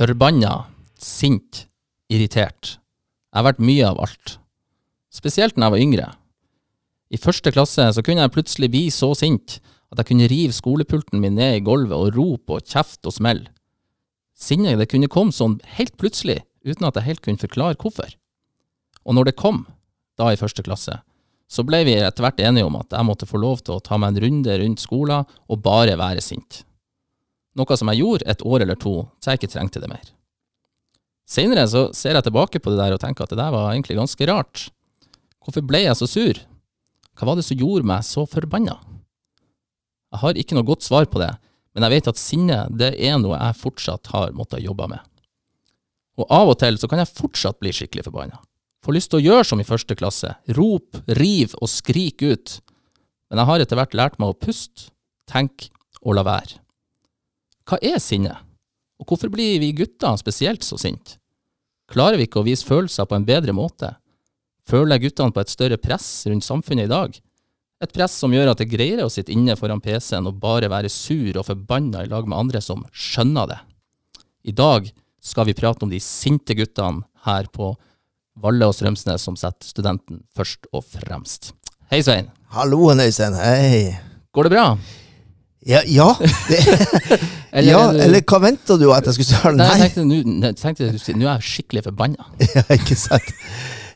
Forbanna, sint, irritert. Jeg har vært mye av alt. Spesielt når jeg var yngre. I første klasse så kunne jeg plutselig bli så sint at jeg kunne rive skolepulten min ned i gulvet og rope og kjefte og smelle. Sinnet det kunne komme sånn helt plutselig, uten at jeg helt kunne forklare hvorfor. Og når det kom, da i første klasse, så ble vi etter hvert enige om at jeg måtte få lov til å ta meg en runde rundt skolen og bare være sint. Noe som jeg gjorde et år eller to, så jeg ikke trengte det mer. Senere så ser jeg tilbake på det der og tenker at det der var egentlig ganske rart. Hvorfor ble jeg så sur? Hva var det som gjorde meg så forbanna? Jeg har ikke noe godt svar på det, men jeg vet at sinne det er noe jeg fortsatt har måttet jobbe med. Og av og til så kan jeg fortsatt bli skikkelig forbanna. Får lyst til å gjøre som i første klasse, rop, riv og skrik ut. Men jeg har etter hvert lært meg å puste, tenke og la være. Hva er sinne? Og hvorfor blir vi gutter spesielt så sinte? Klarer vi ikke å vise følelser på en bedre måte? Føler guttene på et større press rundt samfunnet i dag? Et press som gjør at det greier å sitte inne foran PC-en og bare være sur og forbanna i lag med andre som skjønner det. I dag skal vi prate om de sinte guttene her på Valle og Strømsnes som setter studenten først og fremst. Hei, Svein. Hallo, Øystein. Hei. Går det bra? Ja, ja. Det, Eller ja er du- eller hva venta du at jeg skulle svare? Nei, jeg tenkte, nå- jeg du skulle si, nå er jeg skikkelig forbanna. Ja, ikke sant.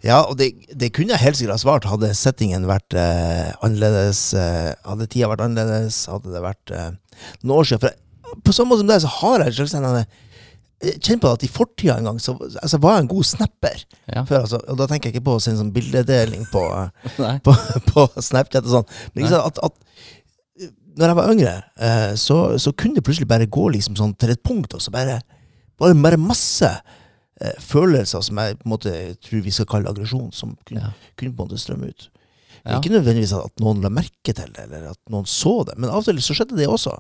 Ja, og det, det kunne jeg helt sikkert ha svart hadde settingen vært eh, annerledes. Eh, hadde tida vært annerledes, hadde det vært eh, noen år siden. For på samme måte som deg, så har jeg slags sånn eh, jeg kjenner på at i fortida en gang så altså, var jeg en god snapper. Ja. Før, altså, og da tenker jeg ikke på å sende sånn bildedeling på, eh, på, på Snapchat og sånn. Men ikke sant, at, at eh, når jeg var yngre, eh, så, så kunne det plutselig bare gå liksom sånn til et punkt, og så bare, bare, bare masse eh, følelser som jeg på en måte tror vi skal kalle aggresjon, som kunne, Ja. kunne på en måte strømme ut. Ja. Ikke nødvendigvis at noen la merke til det, eller at noen så det, men av og til så skjedde det også.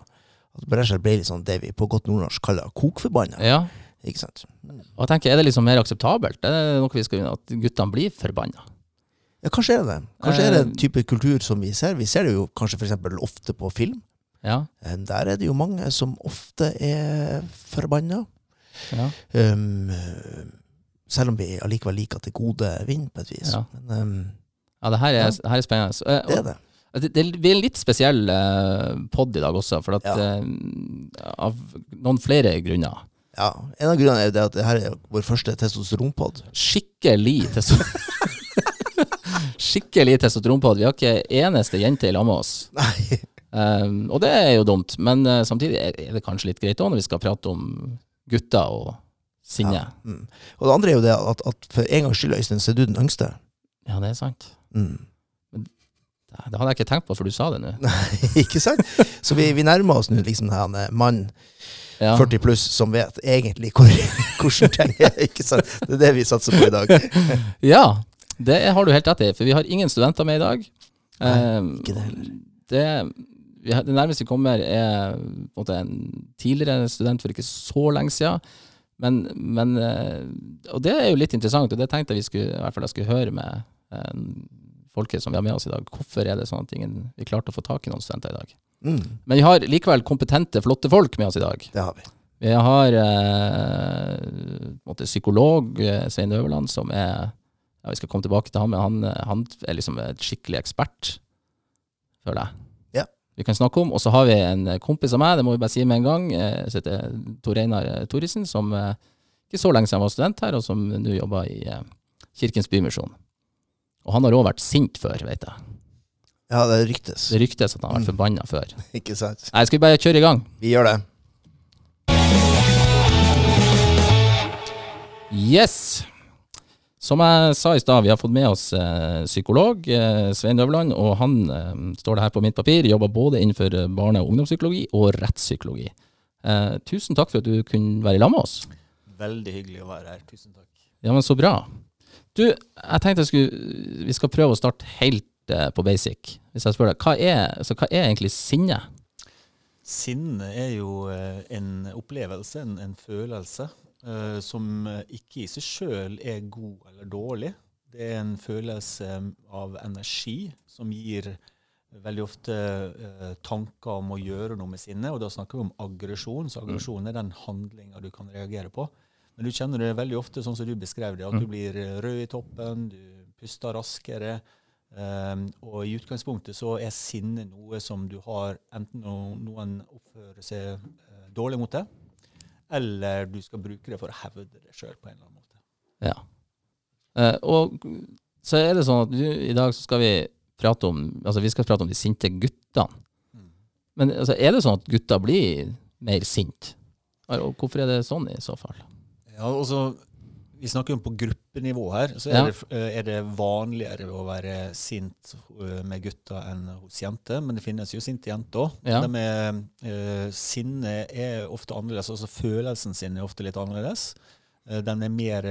At det ble litt sånn det vi på godt nordnorsk kaller kokforbanna. Ja. Ikke sant? Og jeg tenker, Er det liksom mer akseptabelt? Er det noe vi skal At guttene blir forbanna? Ja, kanskje er det det. Kanskje er det en Eh, type kultur som vi ser. Vi ser det jo kanskje eksempel ofte på film. Ja. Eh, Der er det jo mange som ofte er forbanna. ja. Um, selv om vi allikevel liker at det gode vinner, på et vis. Ja. Men um, ja det her er, her er spennende. Eh, det er det. Det, det blir en litt spesiell uh, pod i dag også, for at, Ja. uh, av noen flere grunner. Ja, En av grunnene er jo det at det her er vår første testosteronpod. Skikkelig testo Skikkelig testosteronpod. Vi har ikke eneste jente i lag med oss. Nei. Um, og det er jo dumt, men uh, samtidig er det kanskje litt greit òg når vi skal prate om gutter og sinne. Ja. Mm. Og det andre er jo det at, at for en gangs skyld, Øystein, så er du den yngste. Ja, det er sant. Mm. Det det hadde jeg ikke tenkt på før du sa det nå. Nei, ikke sant? Så vi, vi nærmer oss nå liksom denne her mann Ja. 40 pluss som vet egentlig hvor, hvordan ting er. Ikke sant? Det er det vi satser på i dag. ja, det har du helt rett i, for vi har ingen studenter med i dag. Nei, Um, ikke det heller. det, vi har, det nærmeste vi kommer, er en, måte en tidligere student for ikke så lenge siden. Men, men eh, Og det er jo litt interessant, og det tenkte jeg vi skulle, i hvert fall jeg skulle høre med eh, folket som vi har med oss i dag. Hvorfor er det sånn at ingen, vi klarte å få tak i noen studenter i dag? Mm. Men vi har likevel kompetente, flotte folk med oss i dag. Det har vi. Vi har eh, psykolog eh, Svein Øverland, som er ja, Vi skal komme tilbake til han, men han, eh, han er liksom et skikkelig ekspert, føler jeg. Ja. Vi kan snakke om. Og så har vi en kompis av meg, det må vi bare si med en gang, eh, som heter Tor Einar eh, Thoresen, som ikke så lenge siden var student her, og som nå jobber i Kirkens Bymisjon. Og han har òg vært sint før, vet jeg. Ja, det ryktes. Det ryktes at han har vært Mm. forbanna før. Ikke sant? Nei, skal vi bare kjøre i gang? Vi gjør det. Yes! Som jeg sa i stad, vi har fått med oss eh, psykolog eh, Svein Øverland, og han eh, står det her på mitt papir, jobber både innenfor barne- og ungdomspsykologi og rettspsykologi. Tusen takk for at du kunne være i lag med oss. Veldig hyggelig å være her. Tusen takk. Ja, men så bra. Du, jeg tenkte jeg skulle, vi skal prøve å starte helt på basic. Hvis jeg spør deg, hva er, altså, hva er egentlig sinne? Sinne er jo en opplevelse, en, en følelse, eh, som ikke i seg sjøl er god eller dårlig. Det er en følelse av energi som gir veldig ofte uh, tanker om å gjøre noe med sinnet, og da snakker vi om aggresjon. Så aggresjon er den handlinga du kan reagere på. Men du kjenner det veldig ofte sånn som du beskrev det, at du blir eh, rød i toppen, du puster raskere. Um, og i utgangspunktet så er sinne noe som du har enten noen oppfører seg uh, dårlig mot deg, eller du skal bruke det for å hevde det sjøl på en eller annen måte. Ja. Eh, og så er det sånn at du, i dag så skal vi prate om altså vi skal prate om de sinte guttene. Mm. Men altså, er det sånn at gutter blir mer sinte? Og hvorfor er det sånn i så fall? Ja, og så Vi snakker jo om på gruppenivå her. Så er, Ja. det, eh, er det vanligere å være sint eh, med gutter enn hos jenter. Men det finnes jo sinte jenter òg. Ja. Eh, sinne er ofte annerledes. Altså følelsen sin er ofte litt annerledes. Uh, er mer,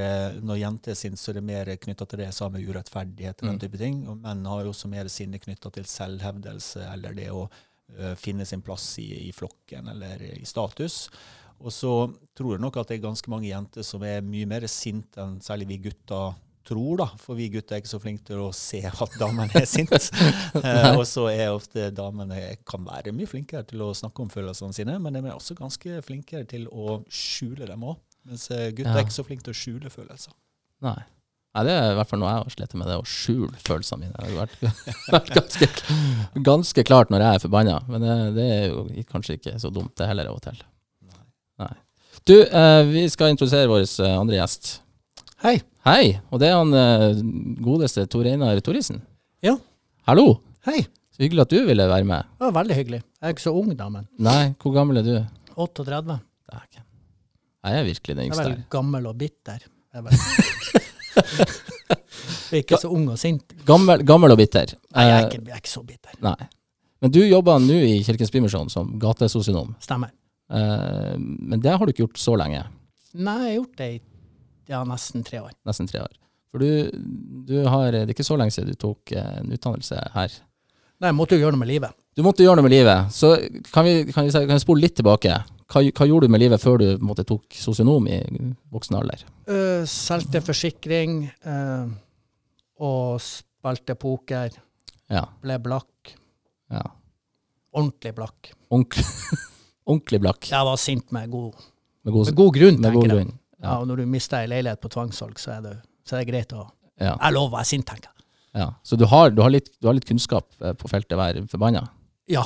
Når jenter er sinte, så er det mer knytta til det jeg sa med urettferdighet. og den Mm. type ting. Og menn har jo også mer sinne knytta til selvhevdelse eller det å uh, finne sin plass i, i flokken eller i status. Og så tror jeg nok at det er ganske mange jenter som er mye mer sinte enn særlig vi gutter tror, da. For vi gutter er ikke så flinke til å se at damene er sinte. eh, og så er ofte damene kan være mye flinkere til å snakke om følelsene sine, men de er også ganske flinkere til å skjule dem òg. Mens eh, gutter Ja. er ikke så flinke til å skjule følelser. Nei. Nei, det er i hvert fall noe jeg har slitt med, det å skjule følelsene mine. Det har vært, vært ganske, ganske klart når jeg er forbanna, men det, det er jo kanskje ikke så dumt det heller av og til. Du, eh, vi skal introdusere vår eh, andre gjest. Hei. Hei, og det er han eh, godeste Tor Einar Thoresen. Ja. Hallo, Hei. så hyggelig at du ville være med. Det var veldig hyggelig. Jeg er ikke så ung, da, men Nei, hvor gammel er du? 38. Dæken. Jeg er virkelig den Jeg er veldig vel gammel og bitter. Jeg er ikke så ung og sint. Gammel, gammel og bitter. Nei, jeg er ikke, jeg er ikke så bitter. nei. Men du jobber nå i Kirkens Bymisjon som gatesosionom. Stemmer. Eh, men det har du ikke gjort så lenge. Nei, jeg har gjort det i ja, nesten tre år. Nesten tre år. For du, du har, det er ikke så lenge siden du tok eh, en utdannelse her. Nei, jeg måtte jo gjøre noe med livet. Du måtte gjøre noe med livet. Så kan vi, kan vi, kan vi spole litt tilbake. Hva, hva gjorde du med livet før du måtte, tok sosionom i voksen alder? Uh, Solgte forsikring uh, og spilte poker. Ja. Ble blakk. ja. Ordentlig blakk. Ordentlig, ordentlig blakk. Jeg var sint med god, Med god, med god grunn, med god tenker jeg. grunn. Ja, og når du mister ei leilighet på tvangssalg, så er det, så er det greit å Ja. Jeg lover å være sint, tenker jeg. ja. Så du har, du, har litt, du har litt kunnskap eh, på feltet vær forbanna? Ja.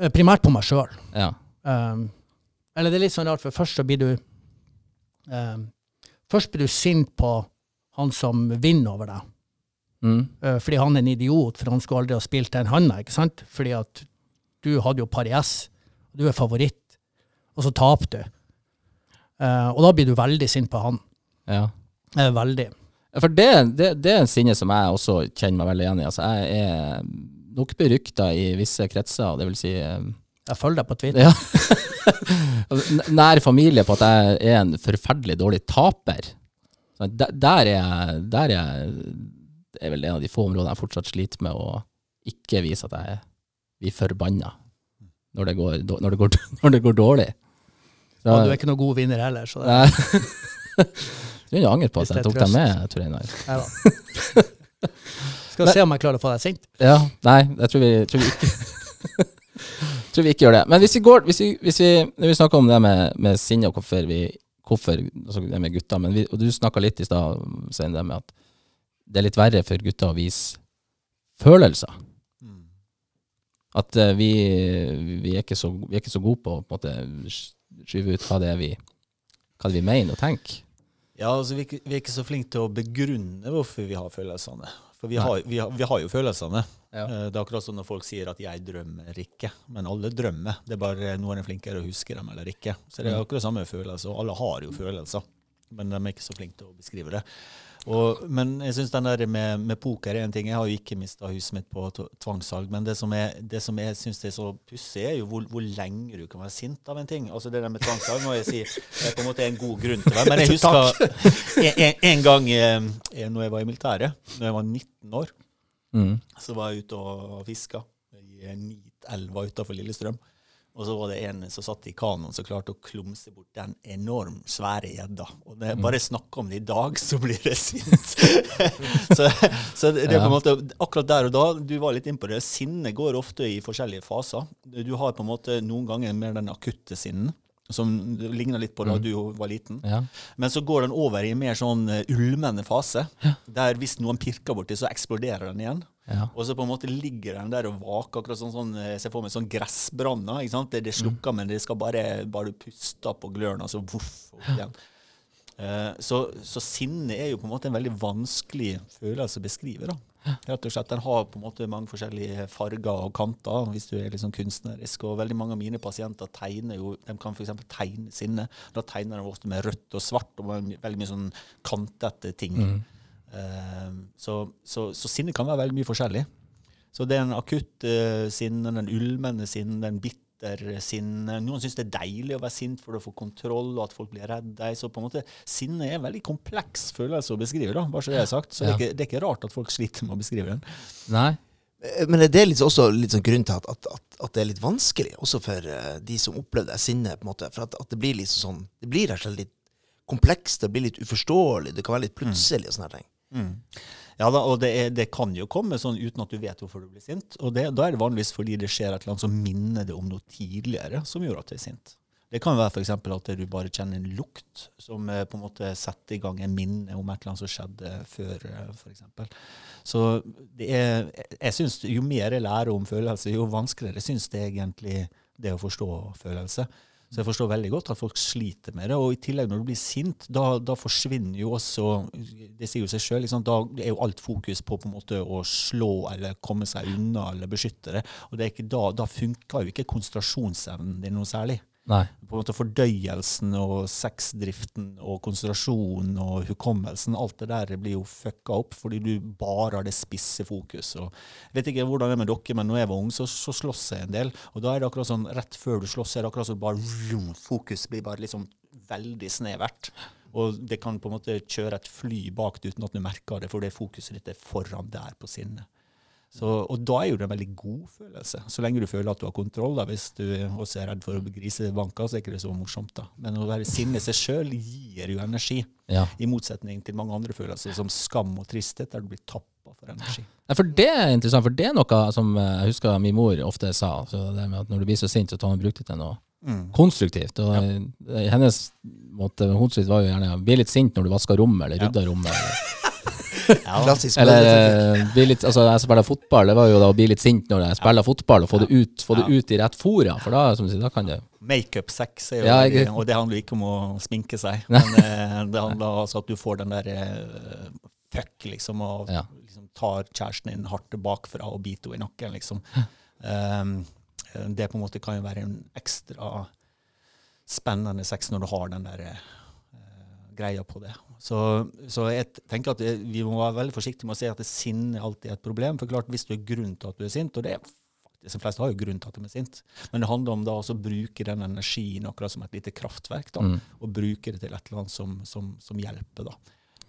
eh, Primært på meg sjøl. Ja. Um, eller det er litt sånn rart, for først så blir du um, Først blir du sint på han som vinner over deg, Mm. uh, fordi han er en idiot, for han skulle aldri ha spilt den handa, ikke sant? Fordi at du hadde jo par i S, du er favoritt, og så taper du. Uh, og da blir du veldig sint på han. ja. Uh, veldig. For det, det, det er en sinne som jeg også kjenner meg veldig igjen i. Altså, jeg er nok berykta i visse kretser, det vil si eh, Jeg følger deg på Twitter. ja. Nær familie på at jeg er en forferdelig dårlig taper. Så der, der er jeg der er jeg, Det er vel en av de få områdene jeg fortsatt sliter med å ikke vise at jeg blir forbanna når det går, når det går, når det går dårlig. Så, ja, du er ikke noen god vinner heller, så det, Nei. Jeg begynner å angre på at jeg tok deg med, Tor Einar. Neida. Skal Men- se om jeg klarer å få deg sint. Ja, nei, jeg tror vi, tror vi ikke tror vi ikke gjør det. Men hvis vi går hvis vi, hvis vi, Når vi snakker om det med, med sinne og hvorfor vi hvorfor, altså det med gutter, men vi, og du snakka litt i stad Svein, det med at det er litt verre for gutter å vise følelser. At uh, vi, vi, er ikke så, vi er ikke så gode på å på skyve ut hva det er vi, hva vi mener og tenker. Ja, altså vi, vi er ikke så flinke til å begrunne hvorfor vi har følelsene. For vi har, vi, har, vi har jo følelsene. Ja. Eh, Det er akkurat som når folk sier at 'jeg drømmer ikke'. Men alle drømmer. Det er bare noen er flinkere å huske dem eller ikke. Så det er Mm. akkurat samme følelser. Og alle har jo følelser, men de er ikke så flinke til å beskrive det. Og, men jeg synes den der med, med poker er en ting. Jeg har jo ikke mista huset mitt på tvangssalg. Men det som, er, det som jeg syns er så pussig, er jo hvor, hvor lenge du kan være sint av en ting. Altså det der med tvangssalg må jeg si det er på en måte en god grunn til det. Men jeg husker en, en, en gang eh, når jeg var i militæret, når jeg var 19 år, Mm. så var jeg ute og fiska i Nitelva utafor Lillestrøm. Og så var det en som satt i kanoen som klarte å klumse bort den enormt svære gjedda. Og det, jeg bare snakke om det i dag, så blir det sint. så, så det, det er på en måte akkurat der og da, du var litt innpå det, sinnet går ofte i forskjellige faser. Du har på en måte noen ganger mer den akutte sinnen. Som ligner litt på da du var liten. Ja. Men så går den over i en mer sånn eh, ulmende fase. Der hvis noen pirker borti, så eksploderer den igjen. Ja. Og så på en måte ligger den der og vaker, akkurat sånn, sånn eh, Se for meg sånn gressbranner. ikke sant? Det, det slukker, men det skal bare, bare puste på glørne, altså så voff igjen. Eh, så, så sinne er jo på en måte en veldig vanskelig følelse å beskrive. da. Rett og slett, Den har på en måte mange forskjellige farger og kanter hvis du er sånn kunstnerisk. og Veldig mange av mine pasienter tegner jo, de kan f.eks. tegne sinne. Da tegner de ofte med rødt og svart og veldig mye sånn kantete ting. Eh, så, så, så sinne kan være veldig mye forskjellig. Så det er en akutt uh, sinne, den ulmende sinne, den bitter sinne. Noen syns det er deilig å være sint for å få kontroll, og at folk blir redd deg. Så på en måte, sinne er en veldig kompleks følelse å beskrive, da, bare så det er sagt. Så det, er ikke, det er ikke rart at folk sliter med å beskrive den. Nei. Eh, Men er det litt, også litt sånn grunn til at, at, at, at det er litt vanskelig, også for uh, de som opplever det sinnet? på en måte, For at, at det blir litt sånn, det blir rett og slett litt komplekst, det blir litt uforståelig, det kan være litt plutselig og sånne ting. Ja da, og det, er, det kan jo komme sånn uten at du vet hvorfor du blir sint. Og det, da er det vanligvis fordi det skjer et eller annet som minner deg om noe tidligere som gjorde at du er sint. Det kan være f.eks. at du bare kjenner en lukt som eh, på en måte setter i gang en minne om et eller annet som skjedde før, eh, f.eks. Så er, jeg synes jo mer jeg lærer om følelser, jo vanskeligere syns det egentlig det å forstå følelse. Så jeg forstår veldig godt at folk sliter med det. Og i tillegg, når du blir sint, da, da forsvinner jo også Det sier jo seg sjøl. Liksom, da er jo alt fokus på på en måte å slå eller komme seg unna eller beskytte det. Og det da, da funker jo ikke konsentrasjonsevnen din noe særlig Nei. på en måte fordøyelsen og sexdriften og konsentrasjonen og hukommelsen, alt det der blir jo fucka opp fordi du bare har det spisse fokus. Jeg vet ikke hvordan det er med dere, men når jeg var ung, så, så slåss jeg en del. Og da er det akkurat sånn, rett før du slåss, er det akkurat sånn bare Fokus blir bare liksom veldig snevert. Og det kan på en måte kjøre et fly bak deg uten at du merker det, for det fokuset ditt er foran der på sinnet. Så, og da er jo det en veldig god følelse. Så lenge du føler at du har kontroll. da, Hvis du også er redd for å bli grisebanka, så er ikke det så morsomt. da. Men å være sinne seg sjøl gir jo energi. Ja. I motsetning til mange andre følelser, som skam og tristhet, der du blir tappa for energi. Ja, for det er interessant, for det er noe som eh, jeg husker min mor ofte sa. Så det med at når du blir så sint, så tar hun bruk til noe konstruktivt. Og ja. hennes måte var jo gjerne å bli litt sint når du vasker rommet, eller rydder rommet. Eller, Klassisk eller eh, bli litt, altså jeg spiller fotball, det var jo da å bli litt sint når jeg spiller fotball, og få det ut, få det ut i rett fora, for da, som du sier, da kan det Makeup-sex, er jo Ja, jeg- og det handler ikke om å sminke seg. Men eh, det handler altså at du får den der eh, fuck, liksom, og Ja. liksom tar kjæresten din hardt bakfra og biter henne i nakken, liksom. Um, det på en måte kan jo være en ekstra spennende sex når du har den der uh, greia på det. Så, så jeg tenker at vi må være veldig forsiktige med å si at det sinne alltid er et problem. For klart, hvis du er grunn til at du er sint, og det er faktisk de fleste har jo grunn til at de er sint, men det handler om da å bruke den energien akkurat som et lite kraftverk, da, og bruke det til et eller annet som, som, som hjelper. da.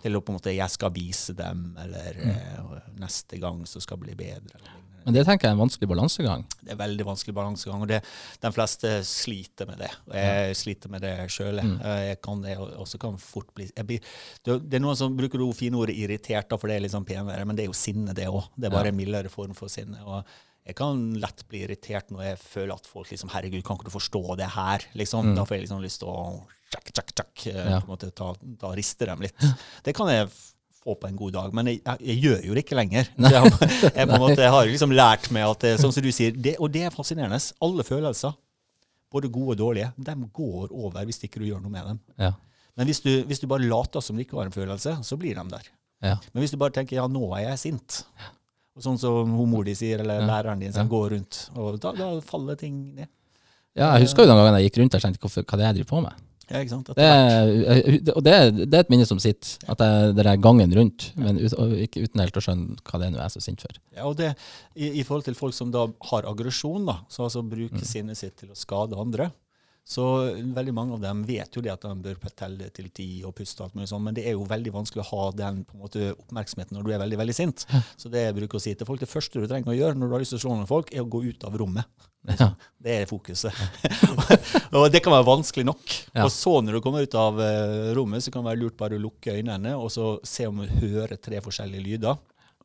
Til å på en måte 'jeg skal vise dem', eller mm. 'neste gang så skal det bli bedre'. Eller. Men det tenker jeg er en vanskelig balansegang. Det er veldig vanskelig balansegang, og det, de fleste sliter med det. Og jeg sliter med det sjøl. Jeg kan det, også kan fort bli jeg blir, det, er noen som bruker det fine ordet 'irritert', for det er litt sånn penere, men det er jo sinne, det òg. Det er bare en mildere form for sinne. og jeg kan lett bli irritert når jeg føler at folk liksom 'Herregud, kan ikke du forstå det her?' liksom. Da får jeg liksom lyst til å tjakk, tjakk, tjakk, eh, Ja. på en måte ta, ta riste dem litt. Det kan jeg få på en god dag, men jeg, jeg, jeg gjør jo det ikke lenger. Jeg, jeg, måte, har liksom lært meg at det, sånn som du sier, det, og det er fascinerende. Alle følelser, både gode og dårlige, de går over hvis ikke du gjør noe med dem. Ja. Men hvis du, hvis du bare later som det ikke var en følelse, så blir de der. Ja. Men hvis du bare tenker ja, nå er jeg sint, og sånn som hun mor di sier, eller læreren din som går rundt, og da, da faller ting ned. ja, jeg husker jo den gangen jeg gikk rundt og tenkte hva det er jeg driver på med. Ja, ikke sant? Det er, og det det er et minne som sitter, at jeg, det er gangen rundt, men ut, ikke uten helt å skjønne hva det er nå jeg er så sint for. Ja, og det, i, I forhold til folk som da har aggresjon, da, så altså bruker sinnet sitt til å skade andre, Så veldig mange av dem vet jo det at de bør telle til ti og puste og alt mulig sånn, men det er jo veldig vanskelig å ha den på en måte, oppmerksomheten når du er veldig veldig sint. Så det jeg bruker å si til folk, det første du trenger å gjøre når du har lyst til å slå noen folk, er å gå ut av rommet. Ja. Det er fokuset. og det kan være vanskelig nok. Ja. Og så når du kommer ut av eh, rommet, så kan det være lurt bare å lukke øynene og så se om du hører tre forskjellige lyder.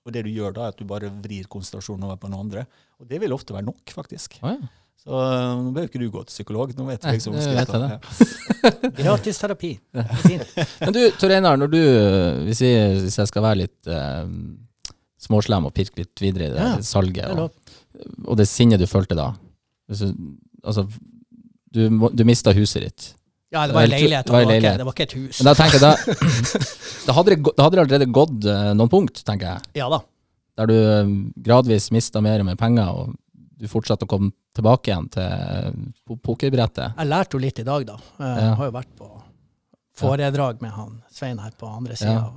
Og det du gjør da, er at du bare vrir konsentrasjonen over på noen andre. Og det vil ofte være nok, faktisk. Oh, ja. Så eh, nå behøver ikke du gå til psykolog. Nå vet du liksom jeg Gratis terapi. Fint. Men du, Tor Einar, når du, hvis jeg, hvis jeg skal være litt eh, småslem og pirke litt videre i det Ja, salget, Det og, og det sinnet du følte da hvis du, Altså, du, du mista huset ditt. Ja, det var ei leilighet. det var leilighet. det var ikke et hus. Men da tenker jeg da, da hadde det, da hadde det allerede gått eh, noen punkt, tenker jeg. Ja da. Der du eh, gradvis mista mer og mer penger, og du fortsatte å komme tilbake igjen til pokerbrettet. Jeg lærte jo litt i dag, da. Jeg Ja. har jo vært på foredrag med han Svein her på andre sida. Ja.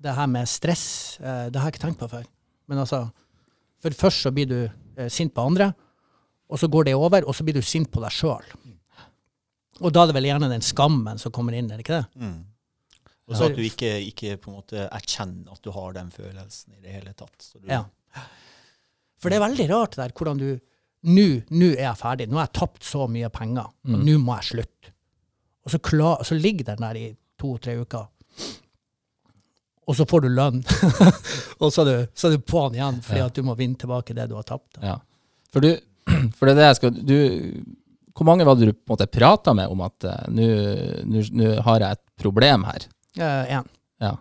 Det her med stress, eh, det har jeg ikke tenkt på før. Men altså, for først så blir du eh, sint på andre, og så går det over, og så blir du sint på deg sjøl. Og da er det vel gjerne den skammen som kommer inn, er det ikke det? Mm. Og så at du ikke, ikke på en måte erkjenner at du har den følelsen i det hele tatt. Så du, Ja. For det er veldig rart det der hvordan du Nå er jeg ferdig. Nå har jeg tapt så mye penger, og Mm. nå må jeg slutte. Og så, klar, så ligger den der i to-tre uker. Og så får du lønn. og så er, du, så er du på'n igjen fordi Ja. at du må vinne tilbake det du har tapt. Ja. For, du, for det er det jeg skal du, Hvor mange var det du på en måte prata med om at eh, nå har jeg et problem her? Eh, en. Ja.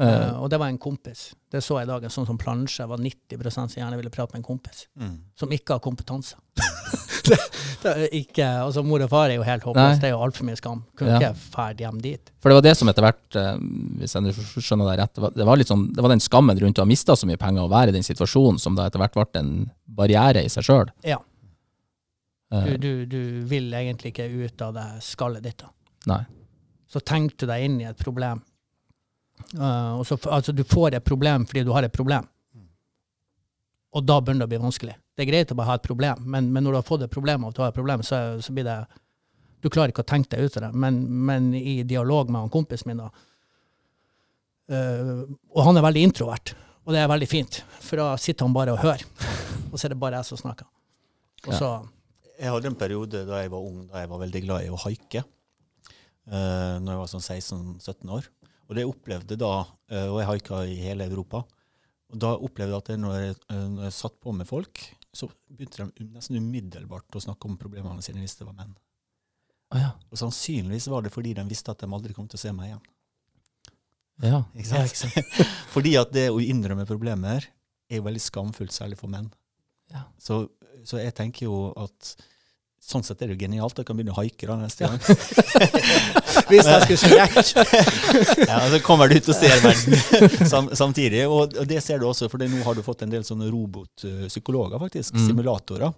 Eh, og det var en kompis. Det så jeg i dag. En sånn som plansje var 90 som gjerne ville prate med en kompis. Mm. Som ikke har kompetanse. det, det ikke, altså Mor og far er jo helt håpløst. Det er jo altfor mye skam. Kunne Ja. ikke ferd hjem dit. for det var det som etter hvert, eh, hvis jeg skjønner deg rett, det var, det var, sånn, det var den skammen rundt å ha mista så mye penger og være i den situasjonen som da etter hvert ble en barriere i seg sjøl. Ja. Eh, Du, du, du vil egentlig ikke ut av det skallet ditt. da. nei. Så tenkte du deg inn i et problem. Og så, altså, du får et problem fordi du har et problem. Og da begynner det å bli vanskelig. Det er greit å bare ha et problem, men, men når du har fått et problem at du har et problem, så, så blir det Du klarer ikke å tenke deg ut av det. Men, men i dialog med han kompisen min, da uh, Og han er veldig introvert, og det er veldig fint, for da sitter han bare og hører. og så er det bare jeg som snakker. Og Ja. Jeg hadde en periode da jeg var ung, da jeg var veldig glad i å haike. Uh, når jeg var sånn 16-17 år. Og det opplevde da, eh, og jeg haika i hele Europa, og da opplevde jeg at jeg, når, jeg, eh, når jeg satt på med folk, så begynte de nesten umiddelbart å snakke om problemene sine hvis det var menn. Ah, ja. Og sannsynligvis var det fordi de visste at de aldri kom til å se meg igjen. ja. Ikke sant? fordi at det å innrømme problemer er jo veldig skamfullt, særlig for menn. Ja. Så, så jeg tenker jo at sånn sett er det jo genialt. Jeg kan begynne å haike da neste gang. Hvis jeg skulle rett. ja, Så kommer du ut og ser verden sam, samtidig. Og, og det ser du også, for nå har du fått en del sånne robotpsykologer, faktisk. Mm. Simulatorer.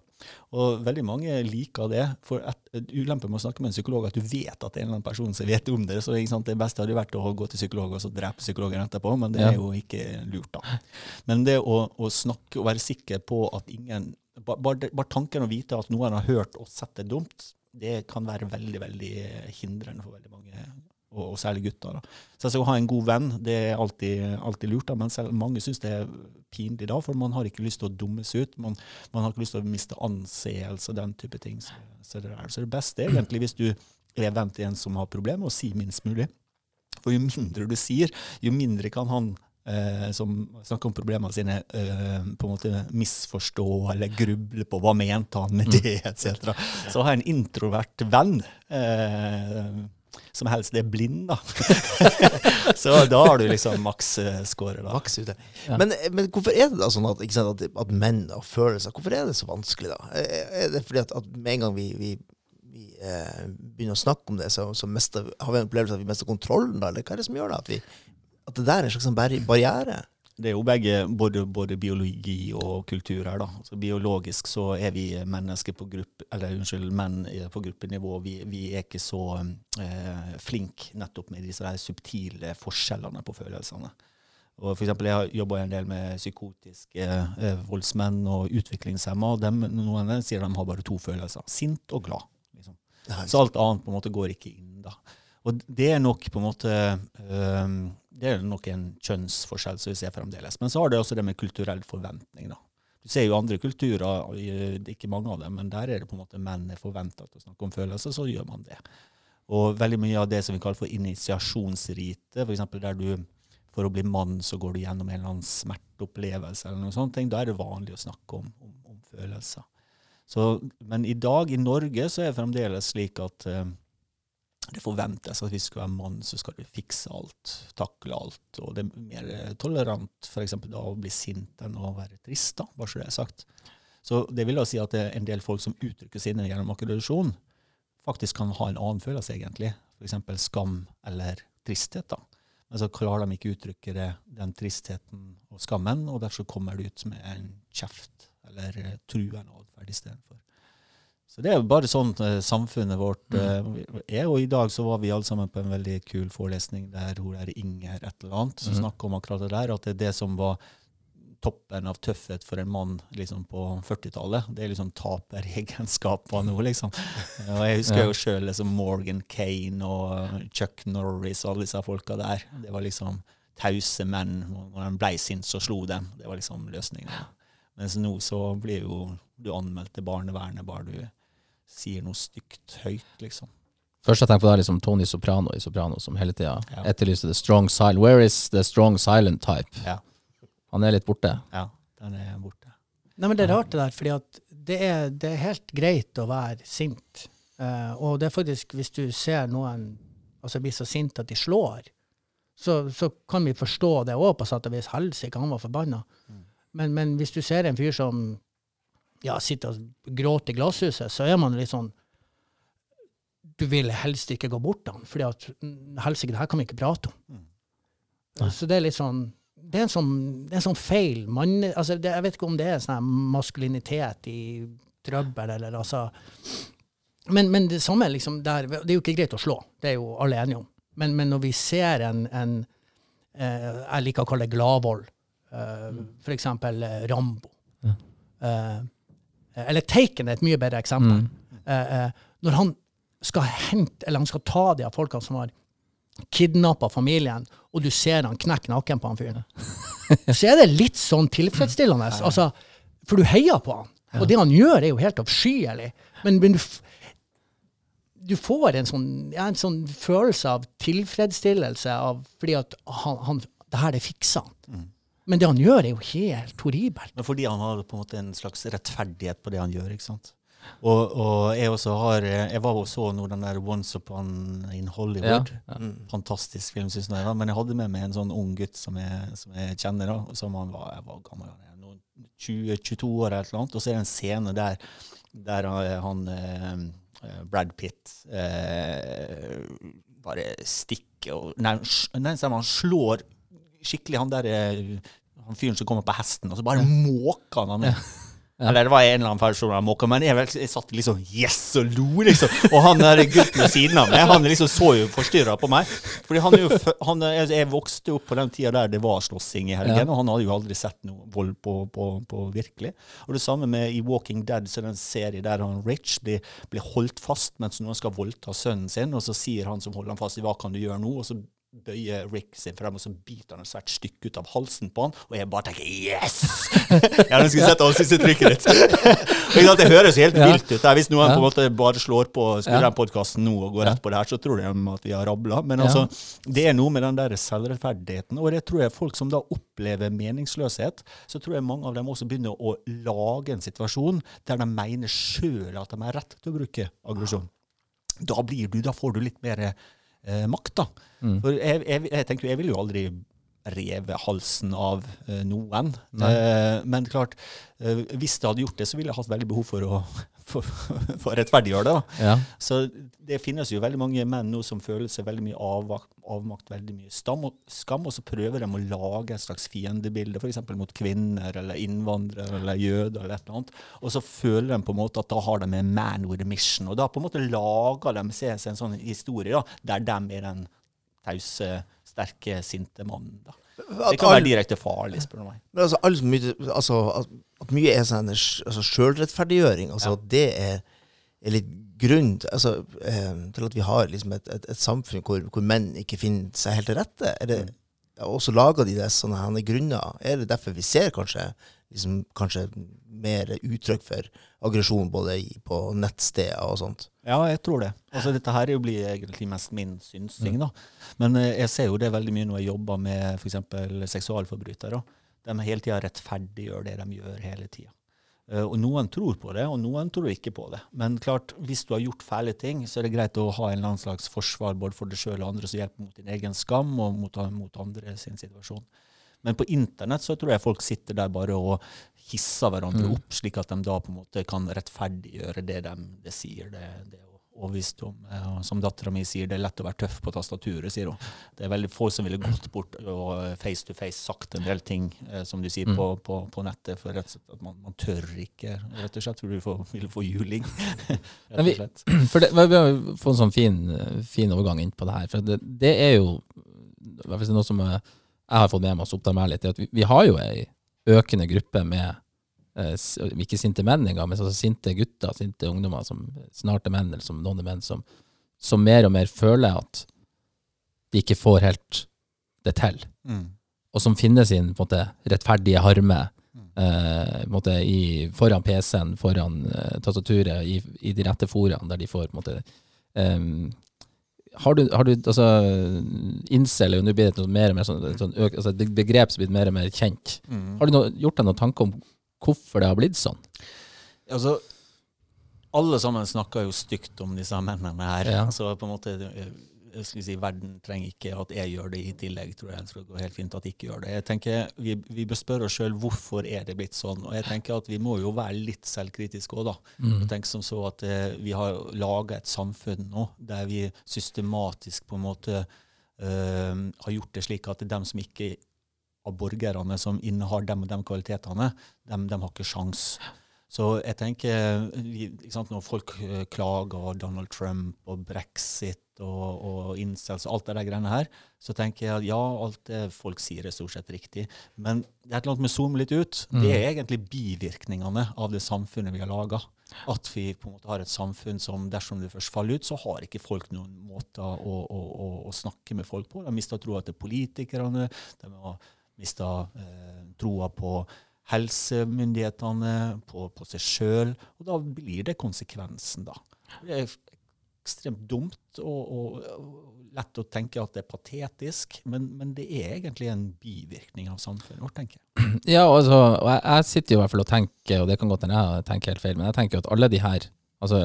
Og veldig mange liker det. For et, ulempe med å snakke med en psykolog at du vet at det er en eller annen person som vet om det. Så det beste hadde vært å gå til psykolog og så drepe psykologen etterpå, men det er jo ikke lurt, da. Men det å, å snakke og være sikker på at ingen Bare, bare tanken å vite at noen har hørt og sett det dumt, det kan være veldig, veldig hindrende for veldig mange og, og særlig gutter. Da. Så altså, å ha en god venn det er alltid, alltid lurt, da, men selv mange syns det er pinlig da, for man har ikke lyst til å dummes ut. Man, man har ikke lyst til å miste anseelse og den type ting. Så, så, det, er. så det beste er egentlig hvis du er venn til en som har problemer, og sier minst mulig. For jo mindre du sier, jo mindre kan han eh, som snakker om problemene sine, eh, på en måte misforstå eller gruble på hva mente han med det, etc. Så har jeg en introvert venn eh, som helst er blind, da. så da har du liksom maks eh, da. Maks ute. Ja. Men, men hvorfor er det da sånn at, sant, at, at menn har følelser? Hvorfor er det så vanskelig, da? Er er det fordi at, at med en gang vi, vi, vi eh, begynner å snakke om det, så, så mester, har vi en opplevelse av at vi mister kontrollen, da? Eller hva er det som gjør det? At, vi, at det der er en slags sånn barriere? Det er jo begge, både, både biologi og kultur her. da. Altså, biologisk så er vi mennesker på gruppe, eller unnskyld, menn på gruppenivå. Vi, vi er ikke så eh, flinke nettopp med disse der subtile forskjellene på følelsene. Og for eksempel, jeg har jobba en del med psykotiske eh, voldsmenn og utviklingshemma. og dem, Noen av sier de har bare to følelser. Sint og glad. Liksom. Så alt annet på en måte går ikke inn. da. Og det er nok på en måte øhm, det er nok en kjønnsforskjell som vi ser fremdeles. Men så har det også det med kulturell forventning. da. Du ser jo andre kulturer, er ikke mange av dem, men der er det på en måte menn er forventa til å snakke om følelser, så gjør man det. Og veldig mye av det som vi kaller for initiasjonsrite, f.eks. der du for å bli mann så går du gjennom en eller annen smerteopplevelse, eller noen sånne ting, da er det vanlig å snakke om, om, om følelser. Så, men i dag i Norge så er det fremdeles slik at eh, det forventes at hvis du skal være mann, så skal du fikse alt, takle alt. Og det er mer eh, tolerant for eksempel da å bli sint enn å være trist, da, bare så det er sagt. Så det vil da si at det er en del folk som uttrykker sinne gjennom akkredisjon, faktisk kan ha en annen følelse, egentlig. F.eks. skam eller tristhet. da. Men så klarer de ikke å uttrykke det, den tristheten og skammen, og derfor kommer det ut med en kjeft eller eh, truende atferd istedenfor. Så det er jo bare sånn eh, samfunnet vårt eh, er. Og i dag så var vi alle sammen på en veldig kul forelesning der hun der Inger et eller annet som snakker snakka om akkurat det der, at det er det som var toppen av tøffhet for en mann liksom på 40-tallet. Det er liksom taperegenskaper nå, liksom. Og jeg husker Ja. jo sjøl liksom Morgan Kane og Chuck Norris og alle disse folka der. Det var liksom tause menn. Når de blei sint, så slo de. Det var liksom løsningen. Mens nå så blir jo du anmeldt til barnevernet bare du sier noe stygt høyt, liksom. Først jeg tenker på det er liksom Tony Soprano i Soprano, som hele tida Ja. etterlyser the strong silent. Where is the strong silent type? Ja. Han er litt borte. Ja, han er borte. Nei, men det er rart det der, fordi at det er, det er helt greit å være sint. Uh, og det er faktisk, hvis du ser noen altså bli så sint at de slår, så, så kan vi forstå det òg, på sett og vis. Helsike, han var forbanna. Men, men hvis du ser en fyr som ja, sitter og gråter i glasshuset, så er man litt sånn Du vil helst ikke gå bort til han, fordi at mm, helsike, det her kan vi ikke prate om. Mm. Så det er litt sånn det er en sånn, det er en sånn feil. Man, altså det, jeg vet ikke om det er sånn maskulinitet i trøbbel, eller altså Men, men det samme liksom der, Det er jo ikke greit å slå, det er jo alle enige om. Men, men når vi ser en, en eh, Jeg liker å kalle det gladvold. Eh, for eksempel eh, Rambo. Ja. Eh, eller Taken er et mye bedre eksempel. Mm. Eh, eh, når han skal hente, eller han skal ta de av folkene som har kidnappa familien, og du ser han knekke nakken på han fyren, så er det litt sånn tilfredsstillende. Altså, for du heier på han. Og det han gjør, er jo helt avskyelig. Men, men du, du får en sånn, ja, en sånn følelse av tilfredsstillelse av, fordi at han, han, det her, det fikser han. Men det han gjør, er jo helt horribelt. Men fordi han har på en måte en slags rettferdighet på det han gjør. ikke sant? Og, og jeg også har Jeg var og så nå den der Once Upon in Hollywood. Ja, ja. Fantastisk film, synes jeg. da. Men jeg hadde med meg en sånn ung gutt som jeg, som jeg kjenner. da, og som han var, Jeg var gammel, han er noen 20-22 år eller eller annet. Og så er det en scene der, der han, han eh, Brad Pitt eh, bare stikker og Nei, nei han slår skikkelig han der eh, han fyren som kommer på hesten, og så bare måker han han ja. Ja. Eller det var en eller annen person av måka, men jeg, vel- jeg satt liksom yes og lo, liksom. Og han der gutten ved siden av meg, han liksom så jo forstyrra på meg. Fordi han er jo, han, jeg vokste opp på den tida der det var slåssing i helgen, Ja. og han hadde jo aldri sett noe vold på, på, på virkelig. Og det samme med i Walking Dead, så er det en serie der han Rich blir, blir holdt fast mens noen skal voldta sønnen sin, og så sier han som holder han fast, hva kan du gjøre nå? Og så bøyer Rick sin frem, og så biter han et svært stykke ut av halsen på han, og jeg bare tenker yes! jeg hadde skulle sett ansiktsuttrykket ditt. Det høres helt Ja. vilt ut. Hvis noen Ja. på en måte bare slår på Ja. den podkasten nå og går rett på det her, så tror de at vi har rabla. Men altså, det er noe med den der selvrettferdigheten. Og det tror jeg folk som da opplever meningsløshet, så tror jeg mange av dem også begynner å lage en situasjon der de mener sjøl at de har rett til å bruke aggresjon. Da blir du, da får du litt mer eh, makt, da. Mm. For jeg, jeg, jeg tenker jeg vil jo aldri reve halsen av eh, noen. Eh, men klart, eh, hvis jeg hadde gjort det, så ville jeg hatt veldig behov for å for, for å rettferdiggjøre det. da. Ja. Så det finnes jo veldig mange menn nå som føler seg veldig mye avmakt, avmakt veldig mye stam og, skam, og så prøver de å lage et slags fiendebilde, f.eks. mot kvinner eller innvandrere eller jøder eller et eller annet. Og så føler de på en måte at da har de en man with a mission, og da på en måte lager de seg en sånn historie da, der de er den tause, sterke, sinte mannen. da. Det kan være direkte farlig, spør du meg. Men altså, alt mye, altså at, mye er sånn altså, sjølrettferdiggjøring, altså Ja. det er, er litt grunn altså, eh, til at vi har liksom et, et, et samfunn hvor, hvor menn ikke finner seg helt til rette? Er det, og så lager de det sånne grunner. Er det derfor vi ser kanskje, liksom, kanskje mer uttrykk for aggresjon både på nettsteder og sånt? Ja, jeg tror det. Altså, dette her er blir egentlig mest min synsing. da. Men eh, jeg ser jo det veldig mye når jeg jobber med f.eks. seksualforbrytere. De hele tida rettferdiggjør det de gjør hele tida. Uh, og Noen tror på det, og noen tror ikke på det. Men klart, hvis du har gjort fæle ting, så er det greit å ha en eller annen slags forsvar både for deg sjøl og andre som hjelper mot din egen skam og mot, mot andre sin situasjon. Men på internett så tror jeg folk sitter der bare og hisser hverandre Mm. opp, slik at de da på en måte kan rettferdiggjøre det de det sier. Det, det er overbevist om. Eh, Som dattera mi sier, det er lett å være tøff på tastaturet, sier hun. Det er veldig få som ville gått bort og eh, face to face sagt en del ting, eh, som du sier, Mm. på, på, på nettet. For rett og slett at man, man tør ikke, rett og slett, for du får, vil få juling. Men rett vi- og slett. For det, vi har fått en sånn fin, fin overgang inn på det her. For det, det er jo noe som jeg jeg har fått med meg som opptar meg litt, er at vi, vi har jo ei økende gruppe med eh, ikke sinte menn engang, men altså sinte gutter, sinte ungdommer som snart er menn, eller som noen er menn, som, som mer og mer føler at de ikke får helt det til. Mm. Og som finner sin på en måte, rettferdige harme Mm. eh, på en måte, i, foran PC-en, foran eh, tastaturet, i, i de rette foraene der de får på en måte em, har du, har du altså, incel er jo nå blitt et mer og mer sånn, sånn altså, begrep som er blitt mer og mer kjent. Mm. Har du noe, gjort deg noen tanker om hvorfor det har blitt sånn? Altså, alle sammen snakker jo stygt om disse mennene her. Ja. Altså, på en måte, si, Verden trenger ikke at jeg gjør det i tillegg. tror Jeg Jeg tror det går helt fint at jeg ikke gjør det. Jeg tenker, Vi, vi bør spørre oss sjøl hvorfor er det blitt sånn. Og jeg tenker at Vi må jo være litt selvkritiske òg. Mm. Jeg tenker som så at eh, Vi har laga et samfunn nå der vi systematisk på en måte eh, har gjort det slik at dem som ikke av borgerne som innehar dem og de kvalitetene, dem, de har ikke sjans. Så jeg tenker, vi- sant, Når folk eh, klager og Donald Trump og brexit og, og incels og alt det der greiene her, så tenker jeg at ja, alt det folk sier er stort sett riktig. Men det er et eller annet med å zoome litt ut. Det er egentlig bivirkningene av det samfunnet vi har laga. At vi på en måte har et samfunn som dersom det først faller ut, så har ikke folk noen måter å, å, å, å snakke med folk på. De har mista troa til politikerne. De har mista eh, troa på helsemyndighetene, på, på seg sjøl. Og da blir det konsekvensen, da. Det er ekstremt dumt og, og, lett å tenke at det er patetisk, men, men det er egentlig en bivirkning av samfunnet vårt, tenker jeg. Ja, altså, jeg, jeg sitter jo i hvert fall og tenker, og det kan godt hende jeg tenker helt feil, men jeg tenker at alle de her Altså,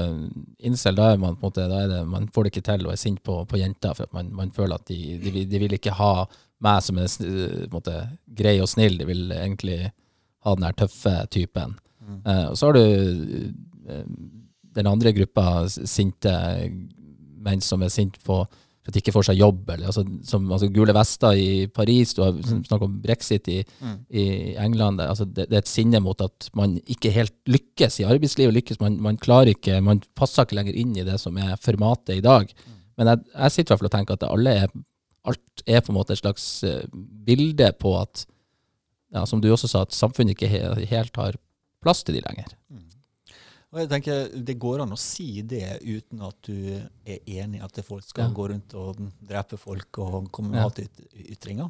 incel, da er man på en måte, da er det, man får det ikke til og er sint på, på jenter, for at man, man føler at de, de, de vil ikke ha meg som er en måte, grei og snill, de vil egentlig ha den der tøffe typen. Mm. Uh, så har du uh, den andre gruppa sinte menn som er sint på for at de ikke får seg jobb, eller altså, som altså, gule vester i Paris, du har snakket om brexit i, Mm. i England. Altså, det, det er et sinne mot at man ikke helt lykkes i arbeidslivet. lykkes, Man, man klarer ikke, man passer ikke lenger inn i det som er formatet i dag. Men jeg, jeg sitter i hvert fall og tenker at alle er, alt er på en måte et slags eh, bilde på at, ja, som du også sa, at samfunnet ikke helt har plass til de lenger. Og jeg tenker, Det går an å si det uten at du er enig i at folk skal Ja. gå rundt og drepe folk og komme med hatytringer.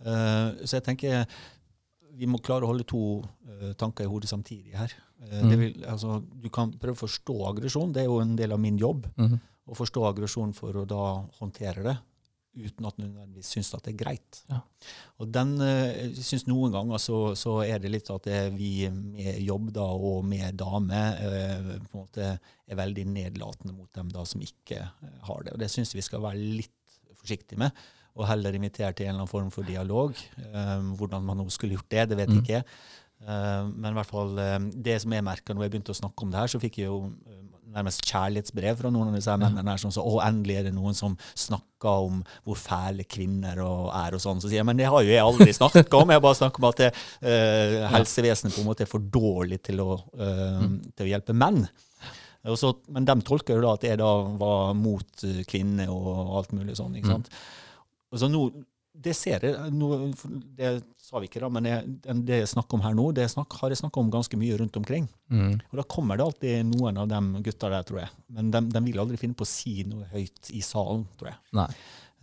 Uh, så jeg tenker vi må klare å holde to uh, tanker i hodet samtidig her. Uh, Mm. det vil, altså, du kan prøve å forstå aggresjon. Det er jo en del av min jobb. Mm. Å forstå aggresjon for å da håndtere det uten at noen nødvendigvis syns at det er greit. Ja. Og den, eh, jeg synes Noen ganger så, så er det litt at det vi med jobb da, og med dame eh, på en måte er veldig nedlatende mot dem da som ikke eh, har det. Og Det syns vi skal være litt forsiktige med. Og heller invitere til en eller annen form for dialog. Hvordan man nå skulle gjort det, det vet jeg Mm. ikke. Men i hvert fall det som jeg merka når jeg begynte å snakke om det her, så fikk jeg jo nærmest kjærlighetsbrev fra noen av disse mennene her, som så, å, endelig er det noen som snakker om hvor fæle kvinner og er og sånn. Så sier jeg men det har jo jeg aldri snakka om. Jeg bare snakket om at det, uh, helsevesenet på en måte er for dårlig til å, eh, til å hjelpe menn. Så, men de tolker jo da at jeg da var mot eh, kvinner og alt mulig sånn. ikke sant? Og så nå, det ser jeg, nå, det sa vi ikke da, men jeg, det jeg snakker om her nå, det snakk, har jeg snakka om ganske mye rundt omkring. Mm. Og da kommer det alltid noen av de gutta der, tror jeg. Men de, de vil aldri finne på å si noe høyt i salen, tror jeg. Nei.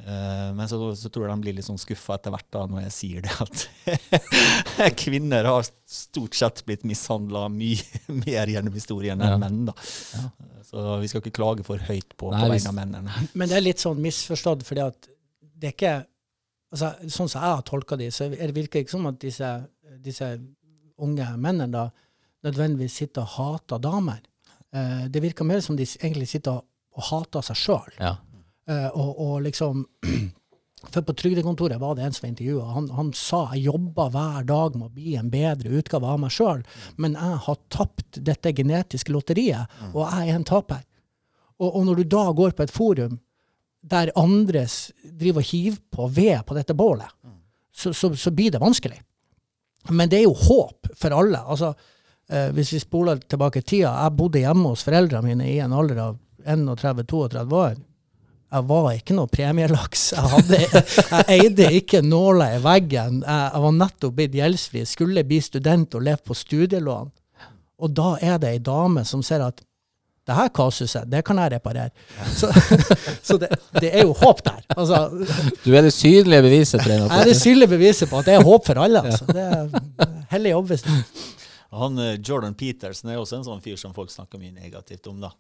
Eh, men så, så tror jeg de blir litt sånn skuffa etter hvert da når jeg sier det, at kvinner har stort sett blitt mishandla mye mer gjennom historien enn Ja. menn. da. Så vi skal ikke klage for høyt på, Nei, på vegne av mennene. Men det er litt sånn misforstått, fordi at det er ikke altså, Sånn som jeg har tolka de, så det virker ikke som at disse, disse unge mennene da nødvendigvis sitter og hater damer. Eh, det virker mer som de egentlig sitter og, hater seg sjøl. Ja. Eh, og, og liksom For på trygdekontoret var det en som intervjua. Han, han sa jeg jobber hver dag med å bli en bedre utgave av meg sjøl, men jeg har tapt dette genetiske lotteriet, og jeg er en taper. Og, og når du da går på et forum der andre driver og hiver på ved på dette bålet, så, så, så blir det vanskelig. Men det er jo håp for alle. Altså, eh, hvis vi spoler tilbake i tida, jeg bodde hjemme hos foreldrene mine i en alder av 31-32 år. Jeg var ikke noe premielaks. Jeg, hadde, jeg eide ikke nåla i veggen. Jeg, jeg var nettopp blitt gjeldsfri, skulle bli student og leve på studielån. Og da er det ei dame som ser at det her kasuset, det kan jeg reparere. Så, så det, det er jo håp der. Altså, Du er det synlige beviset for det. jeg er det synlige beviset på at det er håp for alle. Altså. Det er hellig overbevisning. Han, eh, Jordan Peterson er også en sånn fyr som folk snakker mye negativt om. da.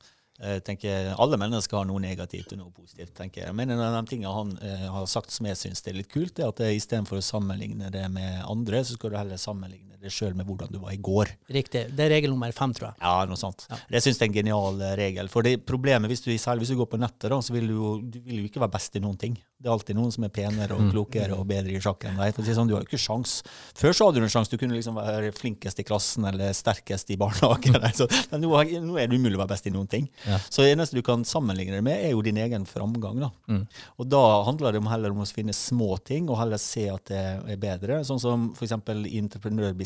Jeg tenker Alle mennesker har noe negativt og noe positivt. tenker jeg. Men en av de tingene han eh, har sagt som jeg syns er litt kult, er at eh, istedenfor å sammenligne det med andre, så skal du heller sammenligne det sjøl med hvordan du var i går. Riktig. Det er regel nummer fem, tror jeg. Ja, noe sånt. Det syns jeg er en genial eh, regel. For det problemet, hvis du, særlig hvis du går på nettet, da, så vil du, du vil jo ikke være best i noen ting. Det er alltid noen som er penere og klokere og bedre i sjakk enn deg. For å si sånn, du har jo ikke sjans. Før så hadde du en sjanse. Du kunne liksom være flinkest i klassen eller sterkest i barnehagen. eller så- Men nå, nå er det umulig å være best i noen ting. Ja. Så det eneste du kan sammenligne det med, er jo din egen framgang. da. Mm. Og da handler det om heller om å finne små ting, og heller se at det er bedre. Sånn som f.eks. i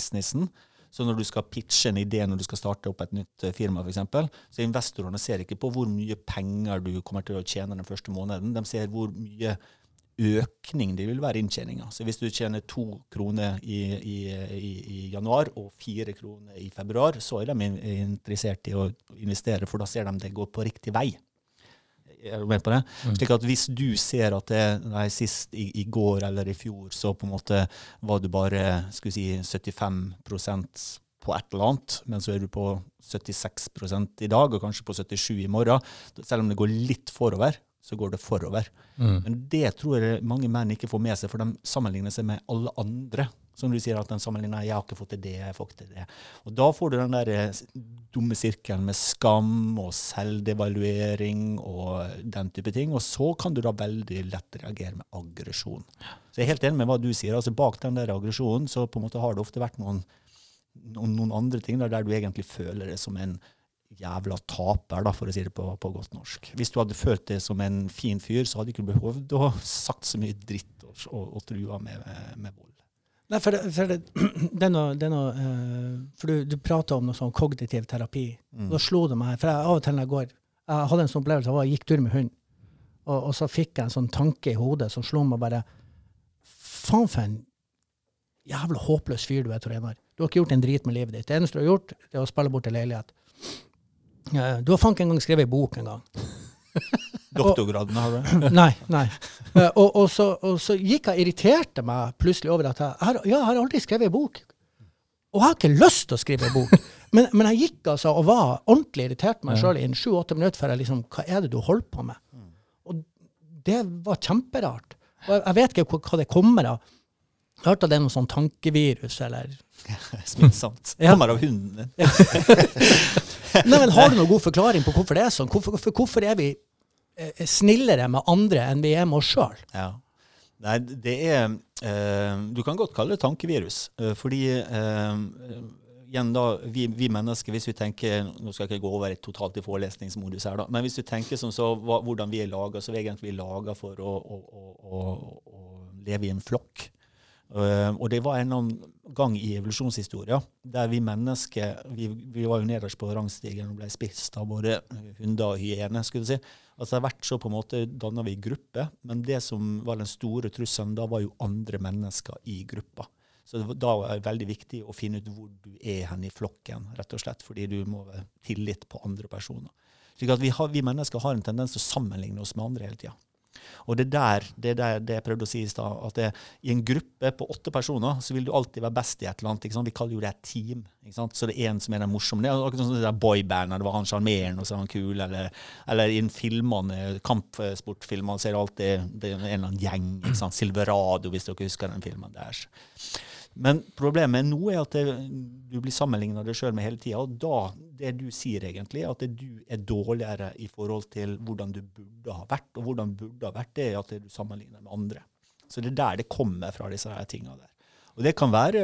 entreprenørbusinessen. Så når du skal pitche en idé når du skal starte opp et nytt eh, firma, eksempel, så investorene ser ikke på hvor mye penger du kommer til å tjene den første måneden. De ser hvor mye økning det vil være inntjeninga. Så hvis du tjener to kroner i, i, i, i januar og fire kroner i februar, så er de interessert i å investere, for da ser de det går på riktig vei. Er du med på det? Slik at hvis du ser at det, nei, sist i, i går eller i fjor, så på en måte var du bare skal vi si, 75% på et eller annet, men så er du på 76 i dag, og kanskje på 77 i morgen. Selv om det går litt forover, så går det forover. Mm. Men det tror jeg mange menn ikke får med seg, for de sammenligner seg med alle andre. Som du sier, at den sammenligner 'jeg har ikke fått til det, jeg har fått til det'. Og da får du den der eh, dumme sirkelen med skam og selvdevaluering og den type ting. Og så kan du da veldig lett reagere med aggresjon. Så jeg er helt enig med hva du sier. altså Bak den der aggresjonen så på en måte har det ofte vært noen, noen, andre ting der, der du egentlig føler det som en jævla taper, da, for å si det på, på godt norsk. Hvis du hadde følt det som en fin fyr, så hadde du ikke behøvd å sagt så mye dritt og, og, og trua med, med vold. Nei, for, det, for det, det noe, det noe eh, For du, du prater om noe sånn kognitiv terapi. Mm. Da slo det meg, for jeg, av og til når jeg går Jeg hadde en sånn opplevelse, jeg var- gikk tur med hund, og, og så fikk jeg en sånn tanke i hodet som slo meg bare Faen for en jævla håpløs fyr du er, Tor Einar. Du har ikke gjort en drit med livet ditt. Det eneste du har gjort, det er å spille bort en leilighet. Eh, Du har faen ikke engang skrevet ei bok engang. Doktorgraden har du? Nei, nei. Eh, og, og, så, og så gikk jeg irriterte meg plutselig over at jeg, har, ja, jeg har aldri skrevet en bok. Og jeg har ikke lyst til å skrive en bok. Men, men jeg gikk altså og var ordentlig irritert meg sjøl i sju-åtte minutter før jeg liksom Hva er det du holder på med? Og det var kjemperart. Og jeg, jeg vet ikke hva, det kommer av. Jeg hørte at det er noe sånn tankevirus, eller Smittsomt. Ja. Kommer av hunden din. Nei, men Har du noen god forklaring på hvorfor det er sånn? Hvorfor, hvorfor, hvorfor er vi snillere med andre enn vi er med oss sjøl? Ja. Nei, det er eh, Du kan godt kalle det tankevirus. eh, fordi eh, igjen da, vi, vi mennesker, hvis vi tenker Nå skal jeg ikke gå over i totalt i forelesningsmodus her, da. Men hvis du tenker som så, hva, hvordan vi er laga, så er vi egentlig laga for å, å, å, å leve i en flokk. Uh, og det var en gang i evolusjonshistoria der vi mennesker vi, vi var jo nederst på rangstigen og ble spist av både hunder og hyener. skulle du si. Altså Hvert så på en måte danna vi gruppe, men det som var den store trusselen da, var jo andre mennesker i gruppa. Så det, da er det veldig viktig å finne ut hvor du er hen i flokken, rett og slett, fordi du må ha tillit på andre personer. Slik at vi, har, vi mennesker har en tendens til å sammenligne oss med andre hele tida. Og det er der, er der det jeg prøvde å si i stad, at det, i en gruppe på åtte personer så vil du alltid være best i et eller annet. Vi kaller jo det et team. Ikke sant? Så det er en som er den morsomme. Det er akkurat sånn det der boybandet. Det var han sjarmerende og så er han kul. Eller, eller i filmene, kampsportfilmene, så er det alltid det er en eller annen gjeng. Ikke sant? Silverado, hvis dere husker den filmen der. Men problemet nå er at det, du blir sammenligna deg sjøl med hele tida. Og da, det du sier egentlig, at du er dårligere i forhold til hvordan du burde ha vært. Og hvordan du burde ha vært, det er at du sammenligner med andre. Så det er der det kommer fra, disse her tinga der. Og det kan være,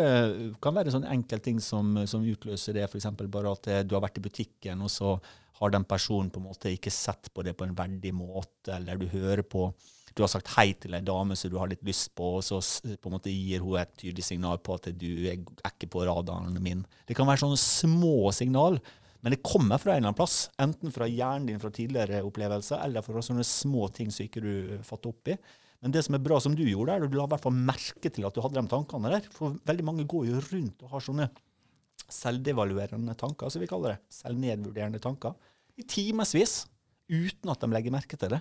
kan være sånne enkeltting som, som utløser det, f.eks. bare at du har vært i butikken, og så har den personen på en måte ikke sett på det på en verdig måte, eller du hører på du har sagt hei til en dame som du har litt lyst på, og så på en måte gir hun et tydelig signal på at du er er ikke på radaren min. Det kan være sånne små signal, men det kommer fra en eller annen plass. Enten fra hjernen din fra tidligere opplevelser, eller fra sånne små ting som ikke du fatter opp i. Men det som er bra som du gjorde der, du la i hvert fall merke til at du hadde de tankene der. For veldig mange går jo rundt og har sånne selvdevaluerende tanker, som vi kaller det. Selvnedvurderende tanker. I timevis. Uten at de legger merke til det.